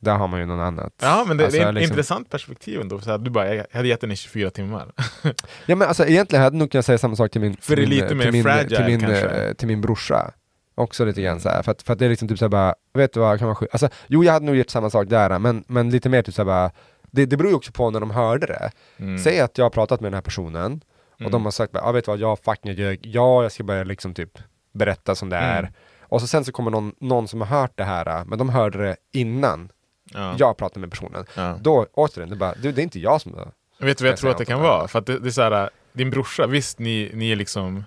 Där har man ju något annat. Ja, men det, Alltså, det är ett liksom- intressant perspektiv ändå. Så här, du bara, jag hade gett den i 24 timmar. Ja men alltså egentligen hade jag nog kunnat säga samma sak till min, är till min, till min, fragile, till min, kanske. eh, till min brorsa. Också lite grann så här, för att, för att det är liksom typ såhär bara, vet du vad, kan man sky- Alltså jo jag hade nog gjort samma sak där, men, men lite mer typ såhär bara, det, det beror ju också på när de hörde det. Mm. Säg att jag har pratat med den här personen, och Mm. de har sagt bara, ja vet du vad, jag fucking ljög, ja jag ska börja liksom typ berätta som det är. Mm. Och så sen så kommer någon, någon som har hört det här, men de hörde det innan ja. jag pratade med personen. Ja. Då, återigen, det är bara, du, det är inte jag som Vet du vad jag Ska tror jag att det kan vara? För att det, det är så här, din brorsa, visst ni, ni är liksom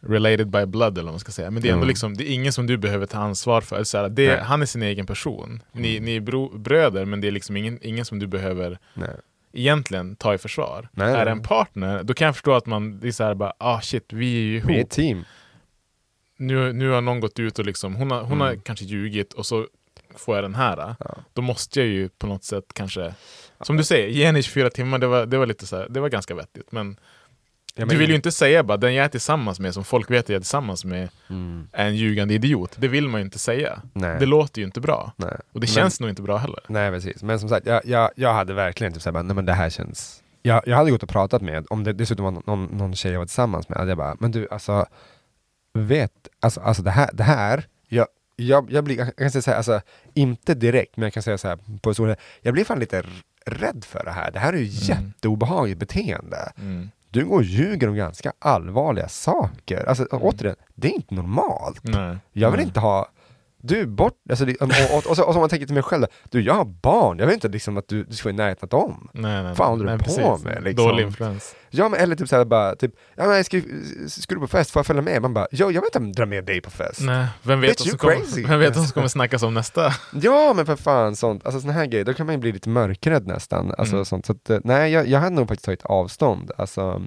related by blood eller vad man ska säga, men det är ändå Mm. liksom, det är ingen som du behöver ta ansvar för. Så här, det, han är sin egen person. Ni, Mm. ni är bro, bröder, men det är liksom ingen, ingen som du behöver Nej. egentligen ta i försvar. Nej, är det en partner, då kan jag förstå att man, det är så här bara, ah shit, vi är ju ihop. Vi är ett team. nu, nu har någon gått ut och liksom, hon har, hon har Mm. kanske ljugit och så får jag den här. Ja. Då måste jag ju på något sätt kanske, som du säger, ge henne i 24 timmar, det var, det var lite så här, det var ganska vettigt. Men men- Du vill ju inte säga bara den jag är tillsammans med som folk vet att jag är tillsammans med Mm. är en ljugande idiot. Det vill man ju inte säga. Nej. Det låter ju inte bra. Nej. Och det Men- känns nog inte bra heller. Nej precis, men som sagt, jag, jag, jag hade verkligen typ såhär, nej men det här känns... Jag, jag hade gått och pratat med, om det dessutom var någon, någon tjej jag var tillsammans med, hade jag bara, men du alltså, vet, alltså, alltså det här, det här jag, jag, blir, jag kan säga så här, alltså, inte direkt, men jag kan säga så här på så jag blir fan lite rädd för det här. Det här är ju jätteobehagligt beteende. Mm. Du går och ljuger om ganska allvarliga saker. Alltså återigen, det är inte normalt. Nej. Jag vill Nej. inte ha du bort, alltså, det- och, och, och, så, och så man tänker till mig själv, du jag har barn, jag vill inte liksom att du, du ska vara i närheten av dem. Nej, nej, Fan, håller du nej, på precis. med, liksom? Dålig influens. Ja men eller typ såhär bara, typ, ja men ska, ska du på fest, får jag följa med? Man bara, ja jag vill inte dra med dig på fest. Nej, vem vet, vad som kommer, vem vet som kommer snackas om nästa? Ja men för fan sånt, alltså såna här grejer, då kan man ju bli lite mörkrädd nästan. Alltså Mm. sånt, så att, eh, nej jag, jag hade nog faktiskt tagit avstånd. Alltså,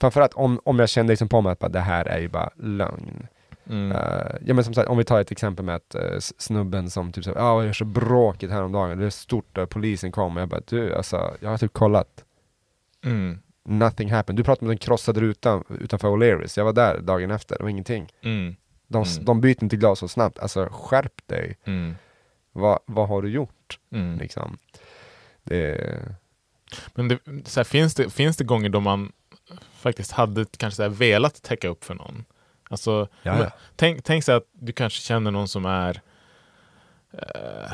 framförallt om, om jag kände liksom på mig att bara, det här är ju bara lögn. Mm. Eh, ja men som sagt, om vi tar ett exempel med att uh, snubben som typ såhär, ja jag är så bråkigt häromdagen, det är stort där polisen kommer. Jag bara, du alltså, jag har typ kollat. Mm. Nothing happened. Du pratade om den krossade rutan utanför O'Learys. Jag var där dagen efter, det var ingenting. Mm. De, Mm. de byter inte glas så snabbt. Alltså skärp dig. Mm. Vad, vad har du gjort? Mm. Liksom. Det, Men det, så här, finns, det, finns det gånger då man faktiskt hade kanske så här, velat täcka upp för någon? Alltså, men, tänk, tänk sig att du kanske känner någon som är eh,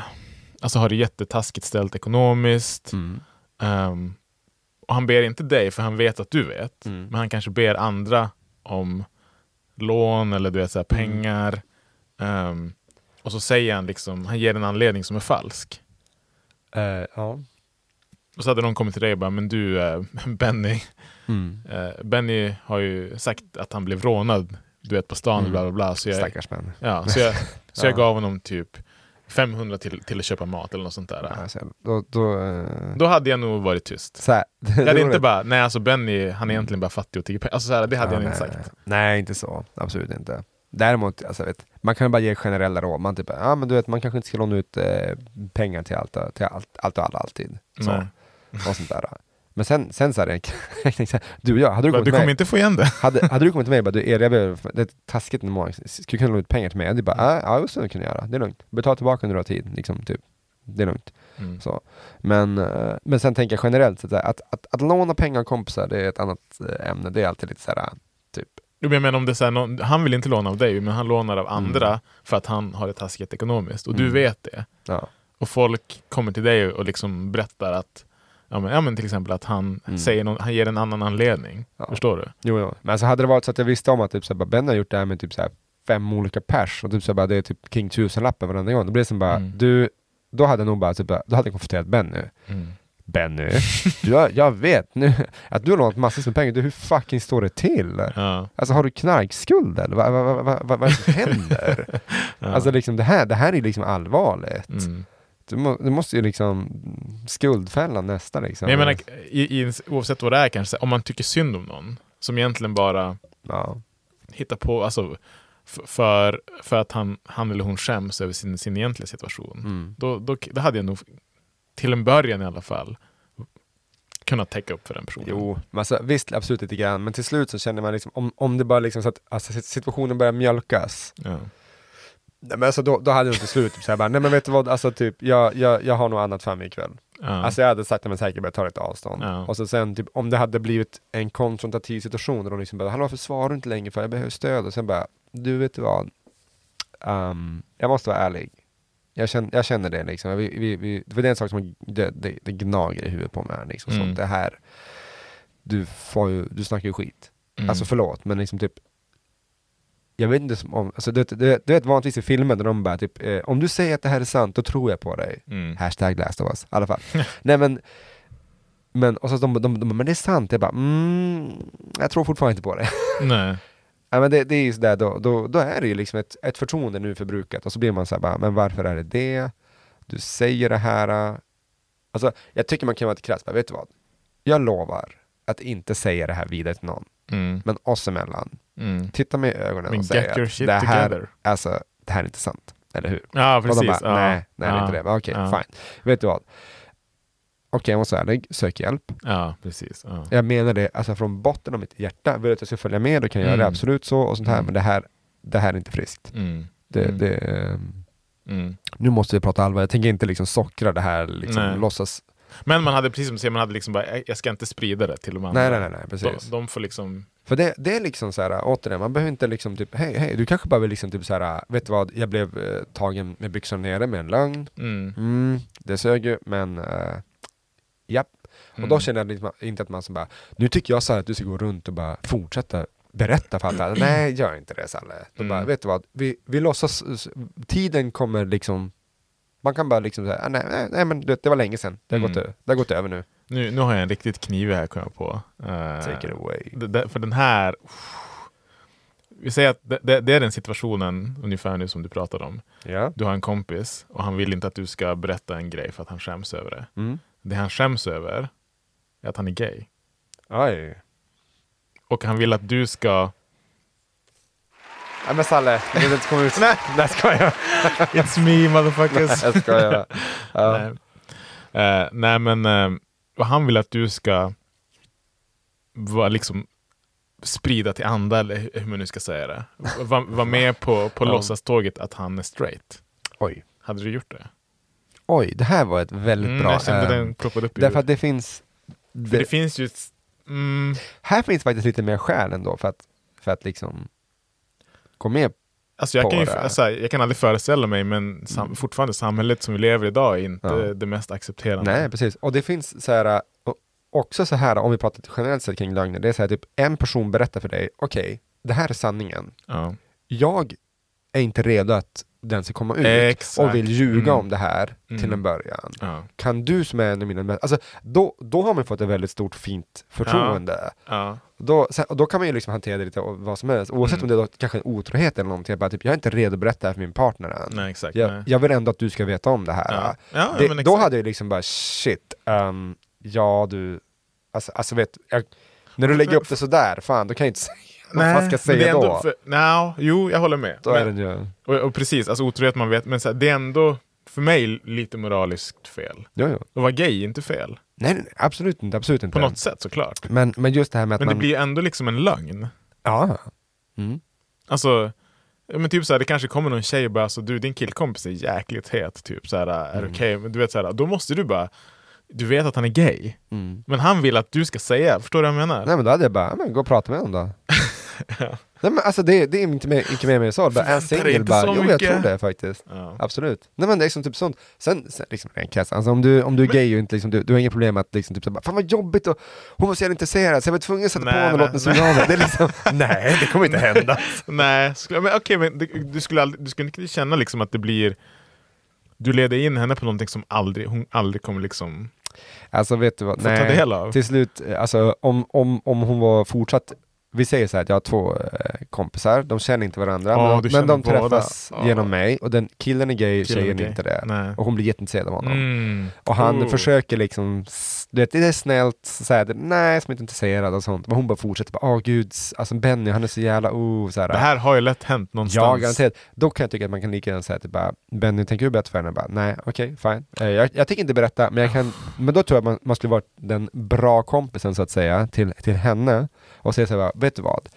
Alltså har det jättetaskigt ställt ekonomiskt. mm. ehm, och han ber inte dig för han vet att du vet. Mm. Men han kanske ber andra om lån eller du vet, så här, Mm. pengar. Ehm, och så säger han liksom, han ger en anledning som är falsk. Eh, ja. Och så hade någon kommit till dig och bara, men du eh, Benny, Mm. eh, Benny har ju sagt att han blev rånad, du vet på stan, Mm. bla bla bla. Så jag, Stackars män. ja, så jag, så jag Ja. gav honom typ 500 till, till att köpa mat eller något sånt där. Alltså, då, då, eh, Då hade jag nog varit tyst. så här, Jag hade inte bara, nej alltså Benny, han är egentligen bara fattig och tigger pengar. Alltså det hade Ja, jag inte nej, sagt. Nej, inte så. Absolut inte. Däremot, alltså, vet, man kan bara ge generella råd. Man, typ, ja, men du vet, man kanske inte ska låna ut eh, pengar till allt, till allt, allt och alla alltid. Så, och sånt där. Men sen, sen så här, så här, du och jag, hade du kommit Du kommer inte få igen det. hade, hade du kommit till mig och bara, du Erik, det är taskigt med många, skulle du kunna låna ut pengar till mig? Jag hade bara, ja, ja, just det kan jag göra, det är lugnt. Betala tillbaka under tid, liksom, typ. Det är lugnt. Mm. Så. Men, eh, men sen tänker jag generellt, så att, att, att, att låna pengar av kompisar, det är ett annat eh, ämne. Det är alltid lite såhär, typ, Jo, men Jag menar om det är så här, någon, han vill inte låna av dig, men han lånar av andra Mm. för att han har det taskigt ekonomiskt. Och du Mm. vet det. ja. Och folk kommer till dig och liksom berättar att Ja men, ja, men till exempel att han, Mm. säger någon, han ger en annan anledning. Ja. Förstår du? Jo, jo. Men alltså hade det varit så att jag visste om att typ, så här, bara, Ben har gjort det här med typ så här, fem olika pers och typ så här, bara, det är typ King tusenlappen varenda gång. Då blir det som bara, Mm. du, då hade jag nog bara, typ, då hade jag konfronterat Benny. Mm. Benny, jag, jag vet nu att du har lånat massor med pengar, du, hur fucking står det till? Ja. Alltså har du knarkskuld eller vad, vad, vad, vad, vad är det som händer? Ja. Alltså liksom det här, det här är liksom allvarligt. mm. Du, må, du måste ju liksom skuldfälla nästa liksom. Men jag menar, i, i, oavsett vad det är kanske, om man tycker synd om någon som egentligen bara ja. hittar på, alltså för, för att han, han eller hon skäms över sin, sin egentliga situation. Mm. Då, då, då hade jag nog, till en början i alla fall, kunnat täcka upp för den personen. Jo, men alltså, visst absolut lite grann, men till slut så känner man liksom, om, om det bara liksom så att alltså, situationen börjar mjölkas, Ja. Nej, men alltså, då, då hade jag till slut typ, så här, bara, nej men vet du vad, alltså, typ, jag, jag, jag har något annat för mig ikväll. Ja. Alltså jag hade sagt att man säkert börjat ta lite avstånd. Ja. Och så sen typ, om det hade blivit en konfrontativ situation, där de liksom bara, hallå varför svarar du inte längre för jag behöver stöd? Och sen bara, du vet du vad, Ehm, jag måste vara ärlig. Jag känner, jag känner det liksom. Vi, vi, vi, det är en sak som det, det, det gnager i huvudet på mig. Liksom, Mm. så det här, du, får ju, du snackar ju skit. Mm. Alltså förlåt, men liksom typ jag vet inte som om, alltså du, du, du vet vanligtvis i filmer där de bara typ, eh, om du säger att det här är sant, då tror jag på dig. Mm. Hashtag last of us, i alla fall. Nej men, men, och så de, de, de, men det är sant, jag bara, mm, jag tror fortfarande inte på det. Nej. Nej, men det, det är ju sådär, då, då, då är det ju liksom ett, ett förtroende nu förbrukat och så blir man såhär bara, men varför är det det? Du säger det här. Alltså, jag tycker man kan vara lite krass, vet du vad? Jag lovar att inte säga det här vidare till någon, Mm. men oss emellan, Mm. titta mig i ögonen Men och säga att det här, together. alltså, det här är inte sant, eller hur? Ja, Och precis. de bara, ja. nej, nej det är ja. inte det. Okej, Ja. fine. Vet du vad? okej jag måste vara ärlig, sök hjälp. Ja, precis. Ja. Jag menar det alltså från botten av mitt hjärta. Vill du att jag ska följa med, då kan jag göra det Mm. absolut så och sånt här. Mm. Men det här, det här är inte friskt. Mm. Det, Mm. det, Mm. nu måste vi prata allvar. Jag tänker inte liksom sockra det här, liksom, Nej. låtsas. Men man hade precis som du säger, man hade liksom bara, "Jag- ska inte sprida det till de andra. Nej, nej, nej, nej, De, precis. de får liksom, För det, det är liksom så här, återigen, man behöver inte liksom typ, hej, hej, du kanske bara vill liksom typ så här, vet du vad, jag blev eh, tagen med byxorna nere med en lögn. mm. Mm, det sög ju, men uh, japp. Och Mm. då känner jag liksom inte att man som bara, nu tycker jag så här att du ska gå runt och bara fortsätta berätta för alla. Nej, gör inte det Salle. Då Mm. bara, vet du vad, vi, vi låtsas, tiden kommer liksom, man kan bara liksom säga, nej, nej, nej men det, det var länge sedan, det har, Mm. gått, det har gått över nu. Nu, nu har jag en riktigt knivig här, kom jag på. Eh, Take it away. för den här, vi säger att det, det, är den situationen ungefär nu som du pratade om. Ja. Du har en kompis och han vill inte att du ska berätta en grej för att han skäms över det. Mm. Det han skäms över är att han är gay. Oj. Och han vill att du ska... Nej men Salle, du vill inte komma ut. nej, nej skojar. It's me motherfuckers! Jag skojar. Ja. nej. Eh, nej men, eh, och han vill att du ska vara liksom sprida till andra, eller hur man nu ska säga det. Vara var med på, på låtsaståget att han är straight. Oj. Hade du gjort det? Oj, det här var ett väldigt Mm, bra... jag kände eh, den ploppade upp i därför att det finns... Det, det finns ju... Mm, här finns faktiskt lite mer skäl ändå för att, för att liksom gå med. Alltså jag, kan ju, alltså, jag kan aldrig föreställa mig, men sam, fortfarande samhället som vi lever i idag är inte Ja. det mest accepterande. Nej, precis. Och det finns så här, och också så här, om vi pratar generellt sett kring lögner, det är så här typ en person berättar för dig, okej, det här är sanningen. Ja. Jag är inte redo att den ska komma ut Exakt. och vill ljuga Mm. om det här till Mm. en början. Ja. Kan du som är en av mina alltså, då, då har man fått ett väldigt stort fint förtroende. Ja. Då, sen, och då kan man ju liksom hantera det lite vad som helst, oavsett Mm. om det är då kanske en otrohet eller någonting. Jag, bara, typ, jag är inte redo att berätta det här för min partner än. Nej, exakt. Jag, nej. jag vill ändå att du ska veta om det här. Ja. Ja, det, då hade jag liksom bara shit, ehm, ja du, alltså, alltså vet, jag, när du lägger upp det sådär, fan då kan jag inte säga vad fan ska jag säga ändå då? För, no, jo, jag håller med. Men, ju, och, och precis, alltså otrohet man vet, men så här, det är ändå för mig lite moraliskt fel. jo, jo. Att vara gay är inte fel. Nej, nej, absolut inte, absolut inte. På något sätt såklart. Men, men just det här med att Men man... det blir ju ändå liksom en lögn. Ja. Mm. Alltså, men typ så här, det kanske kommer någon tjej och bara alltså, du din killkompis är jäkligt het, typ så här, är Mm. okej? Men du vet så här, då måste du bara, du vet att han är gay, Mm. men han vill att du ska säga, förstår du vad jag menar? Nej men då hade jag bara, men gå och prata med honom då. Nej men alltså det, det är inte mer, inte mer med så, bara dig singel bara, jo jag tror det faktiskt. Ja. Absolut. Nej men det är liksom typ sånt. Sen, sen liksom rent krasst, alltså om du, om du är gay och inte liksom, du, du har inga problem med att liksom typ så bara, fan vad jobbigt och hon var så jävla intresserad så jag var tvungen att sätta Nej, på honom och nej, låta den suga av. Det är liksom, nej det kommer inte hända. Nej, skulle, men okej, men du, du, skulle aldrig, du skulle inte känna liksom att det blir du leder in henne på någonting som aldrig, hon aldrig kommer liksom Alltså vet du vad, av. till slut, eh, alltså om, om, om hon var fortsatt vi säger så här att jag har två eh, kompisar, de känner inte varandra, Ja, men, men de båda. träffas Ja. genom mig och den killen är gay, Killen tjejen är gay. inte det. Nej. Och hon blir jätteintresserad av honom. Mm. Och han Oh. försöker liksom, s- du vet, det är snällt, säga nej som inte är intresserad och sånt. Men hon bara fortsätter, åh gud, s- alltså Benny han är så jävla, oh, så här. Det här har ju lätt hänt någonstans. Ja, garanterat. Då kan jag tycka att man kan lika gärna säga till bara, Benny, tänker du berätta för henne? Bara, nej, okej, fine. Eh, jag, jag tänker inte berätta, men jag kan, men då tror jag att man, man skulle vara den bra kompisen så att säga, till, till henne och säga så här, bara, vet du vad?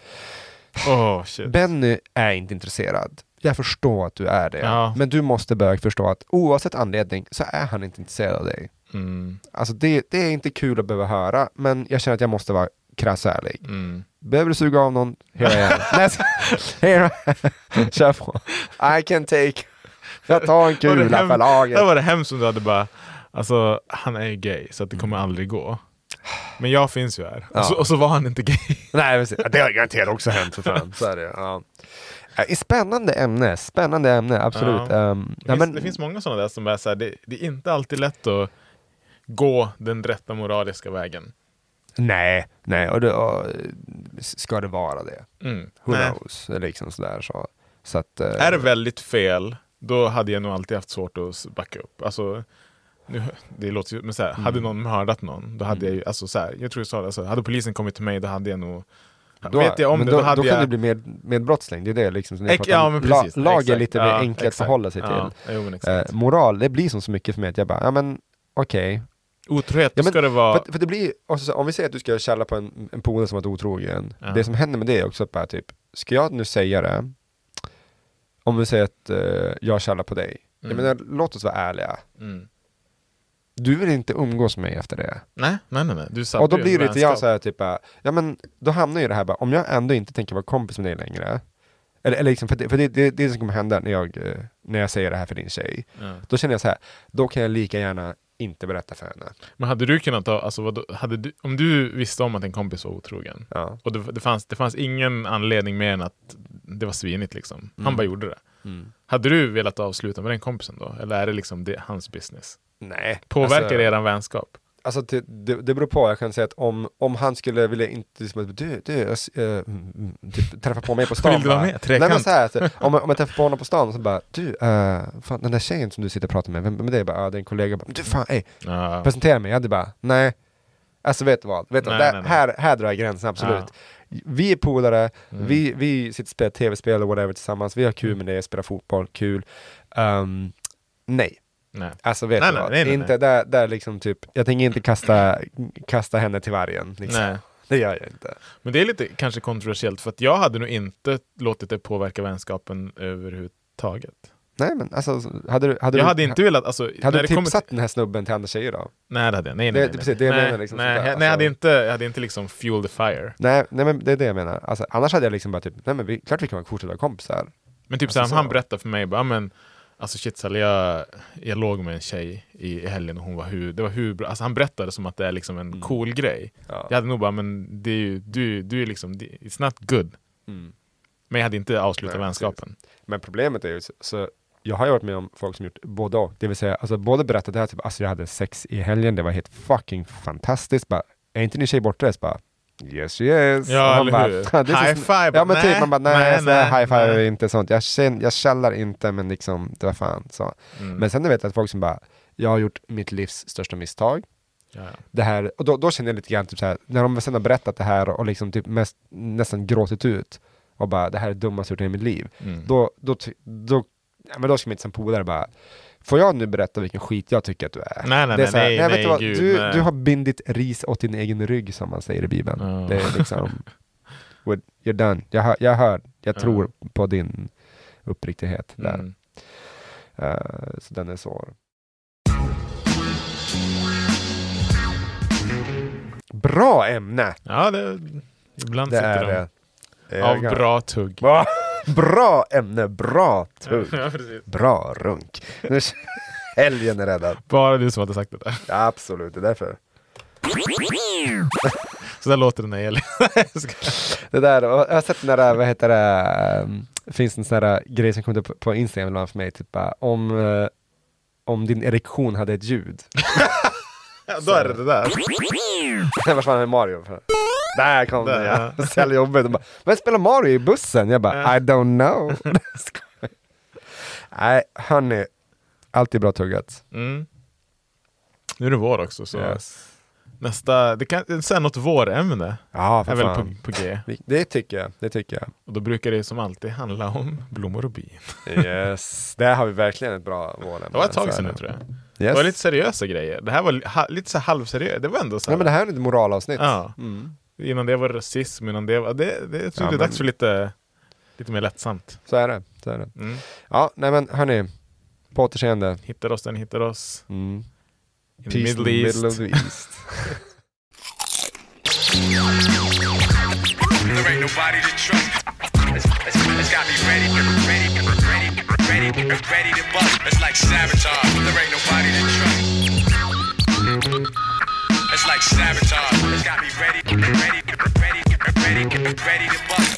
Åh shit. Benny är inte intresserad. Jag förstår att du är det. Ja. Men du måste börja förstå att oavsett anledning så är han inte intresserad av dig. Mm. Alltså det, det är inte kul att behöva höra, men jag känner att jag måste vara krass ärlig. Mm. Behöver du suga av någon? Here I am. Here I- Kör på. I can take. Jag tar en det kula för laget. Där var det hemskt om du hade bara, alltså han är ju gay så att det kommer aldrig gå. Men jag finns ju här. Ja. Och, så, och så var han inte gay. Nej, precis. Det har garanterat också hänt för fan. Så är det, ja. Eh, Spännande ämne, spännande ämne, absolut. Ja. Ehm, Det, finns, men, det finns många sådana där som är så här, det, det är inte alltid lätt att gå den rätta moraliska vägen. Nej, nej, och, det, och ska det vara det? Mm. Who Nej. knows? Liksom sådär så. så att, eh, Är det väldigt fel, då hade jag nog alltid haft svårt att backa upp. Alltså, nu, det låter ju, men så här, Mm. hade någon mördat någon, då hade jag ju, alltså så här, jag tror jag sa det, alltså, hade polisen kommit till mig, då hade jag nog då, Vet jag om men det, då, då hade då jag... kan det bli med, med brottsling, det är det liksom. som pratar ja men La- precis. lag är exakt. lite mer Ja, enkelt att exakt. förhålla sig ja. till. Jo, Eh, moral, det blir som så mycket för mig att jag bara, ja men okej, Otrohet, Ja, men ska det vara... För, att- för det blir, och så, om vi säger att du ska källa på en, en polare som varit otrogen. Ja. Det som händer med det är också att bara typ, ska jag nu säga det? Om vi säger att eh, jag källar på dig. Jag Mm. menar, låt oss vara ärliga. Mm. Du vill inte umgås med mig efter det. Nej, nej, nej. nej. Du Och då blir det lite jag så här typ, bara, ja men då hamnar ju det här bara, om jag ändå inte tänker vara kompis med dig längre. Eller, eller liksom, för, det, för det, det, det är det som kommer hända när jag, eh, när jag säger det här för din tjej. Ja. Då känner jag så här, då kan jag lika gärna inte berätta för henne. Men hade du kunnat ta, alltså vadå, hade du, om du visste om att en kompis var otrogen Ja. och det, det, fanns, det fanns ingen anledning mer än att det var svinigt liksom. Han Mm. bara gjorde det. Mm. Hade du velat avsluta med den kompisen då? Eller är det liksom det, hans business? Nej. Påverkar alltså, eran vänskap? Alltså det, det, det beror på, jag kan säga att om, om han skulle vilja inte, liksom, du, du, jag mm, mm, typ, träffa på mig på stan Vill du vara med? Nej Trekant? men så här, så, om, om jag träffar på honom på stan så bara, du, uh, fan den där tjejen som du sitter och pratar med, vem, vem är det? Jag Bara, ah, det är en kollega. Bara, du fan, ey, Ja. presentera mig. Jag hade bara, nej. Alltså vet du vad, vet du? Nej, Där, nej, nej. Här, här drar jag gränsen, absolut. Vi är polare, Mm. vi, vi sitter och spelar tv-spel och whatever tillsammans, vi har kul med det, spelar fotboll, kul. Ehm, nej. Nej. Alltså vet Nej, du nej, vad? nej, nej, inte nej. Där, där liksom typ, jag tänker inte kasta, kasta henne till vargen. Liksom. Nej. Det gör jag inte. Men det är lite kanske kontroversiellt för att jag hade nog inte låtit det påverka vänskapen överhuvudtaget. Nej men alltså, hade du, hade jag du, hade inte velat, alltså, hade du tipsat den här snubben till andra tjejer då? Nej det hade jag, nej Det- nej, nej, precis, det jag nej, menar liksom nej, sådär, jag, nej, jag hade inte, jag hade inte liksom fuel the fire. Nej, nej men det är det jag menar. Alltså, annars hade jag liksom bara typ, nej men vi, klart vi kan fortsätta vara kompisar. Men typ Alltså, såhär, så- han berättade för mig bara, "Ja, men Alltså shit jag, jag låg med en tjej i, helgen och hon var hur, det var hur bra, alltså han berättade som att det är liksom en Mm. cool grej. Ja. Jag hade nog bara, men det är ju, du, du är liksom, it's not good. Mm. Men jag hade inte avslutat Nej, vänskapen. Men problemet är ju, så, så jag har ju varit med om folk som gjort både och. Det vill säga, alltså både berättat det här, typ, alltså jag hade sex i helgen, det var helt fucking fantastiskt. Bara, är inte din tjej bortrest? Bara, yes yes. Ja, eller bara, hur? "This is- High five! Ja men typ, man bara nej, nej, nej, high five är inte sånt. Jag, känner, jag källar inte men liksom, det var fan så. Mm. Men sen vet jag att folk som bara, jag har gjort mitt livs största misstag. ja, ja. Det här, och då, då känner jag lite grann typ så här, när de sen har berättat det här och liksom typ mest, nästan gråtit ut och bara det här är det dummaste jag gjort i mitt liv. Mm. Då, då, då, ja, men då ska man inte som polare bara Får jag nu berätta vilken skit jag tycker att du är? Nej, nej, det är nej, här, nej, nej, du, vad? gud, du, nej. du har bindit ris åt din egen rygg som man säger i Bibeln. Ja. Det är liksom, you're done. Jag hör, jag, hör, jag Ja. tror på din uppriktighet där. Mm. Eh, så den är svår. Bra ämne! Ja, det, ibland Det sitter är de det. av bra tugg. Bra, ämne, bra tugg. Ja. Bra runk. Nu- Helgen är räddad. Bara du som hade sagt det där. Ja, absolut, det är därför. Så där låter det när Elin... Det där, jag har sett den där, vad heter det, um, finns en sån där grej som kom upp på Instagram ibland för mig, typ bara, om, eh, om din erektion hade ett ljud. ja, då är det det där. Vad fan är Mario? För? Där kom den ja. ja. Så jävla jobbigt. Bara, Vem spelar Mario i bussen? Jag bara, Ja. I don't know. Nej, hörni. Alltid bra tuggat. Mm. Nu är det vår också, så Yes. nästa... Det kan säga något vårämne Ja, är för väl på, på G. Det tycker jag, det tycker jag. Och då brukar det som alltid handla om blommor och bin. Yes, där har vi verkligen ett bra mål. Det var ett tag sedan nu tror jag. Det Yes. var lite seriösa grejer. Det här var ha, lite så halvseriöst. Det var ändå så Nej här, men det här är ett moralavsnitt. Ja. Mm. Innan det var rasism, innan det var... Det, det, jag tror Ja, det är men- dags för lite, lite mer lättsamt. Så är det. Så är det. Mm. Ja, nej men hörni. På återseende. Hittar oss den hittar oss. Mm. In the Middle East. Middle of the East. There ain't nobody to trust. It's, it's, it's got me ready, ready, ready, ready, ready to bust. It's like sabotage. There ain't nobody to trust. Like sabotage. It's got me ready, ready, get me ready, ready, ready to bust.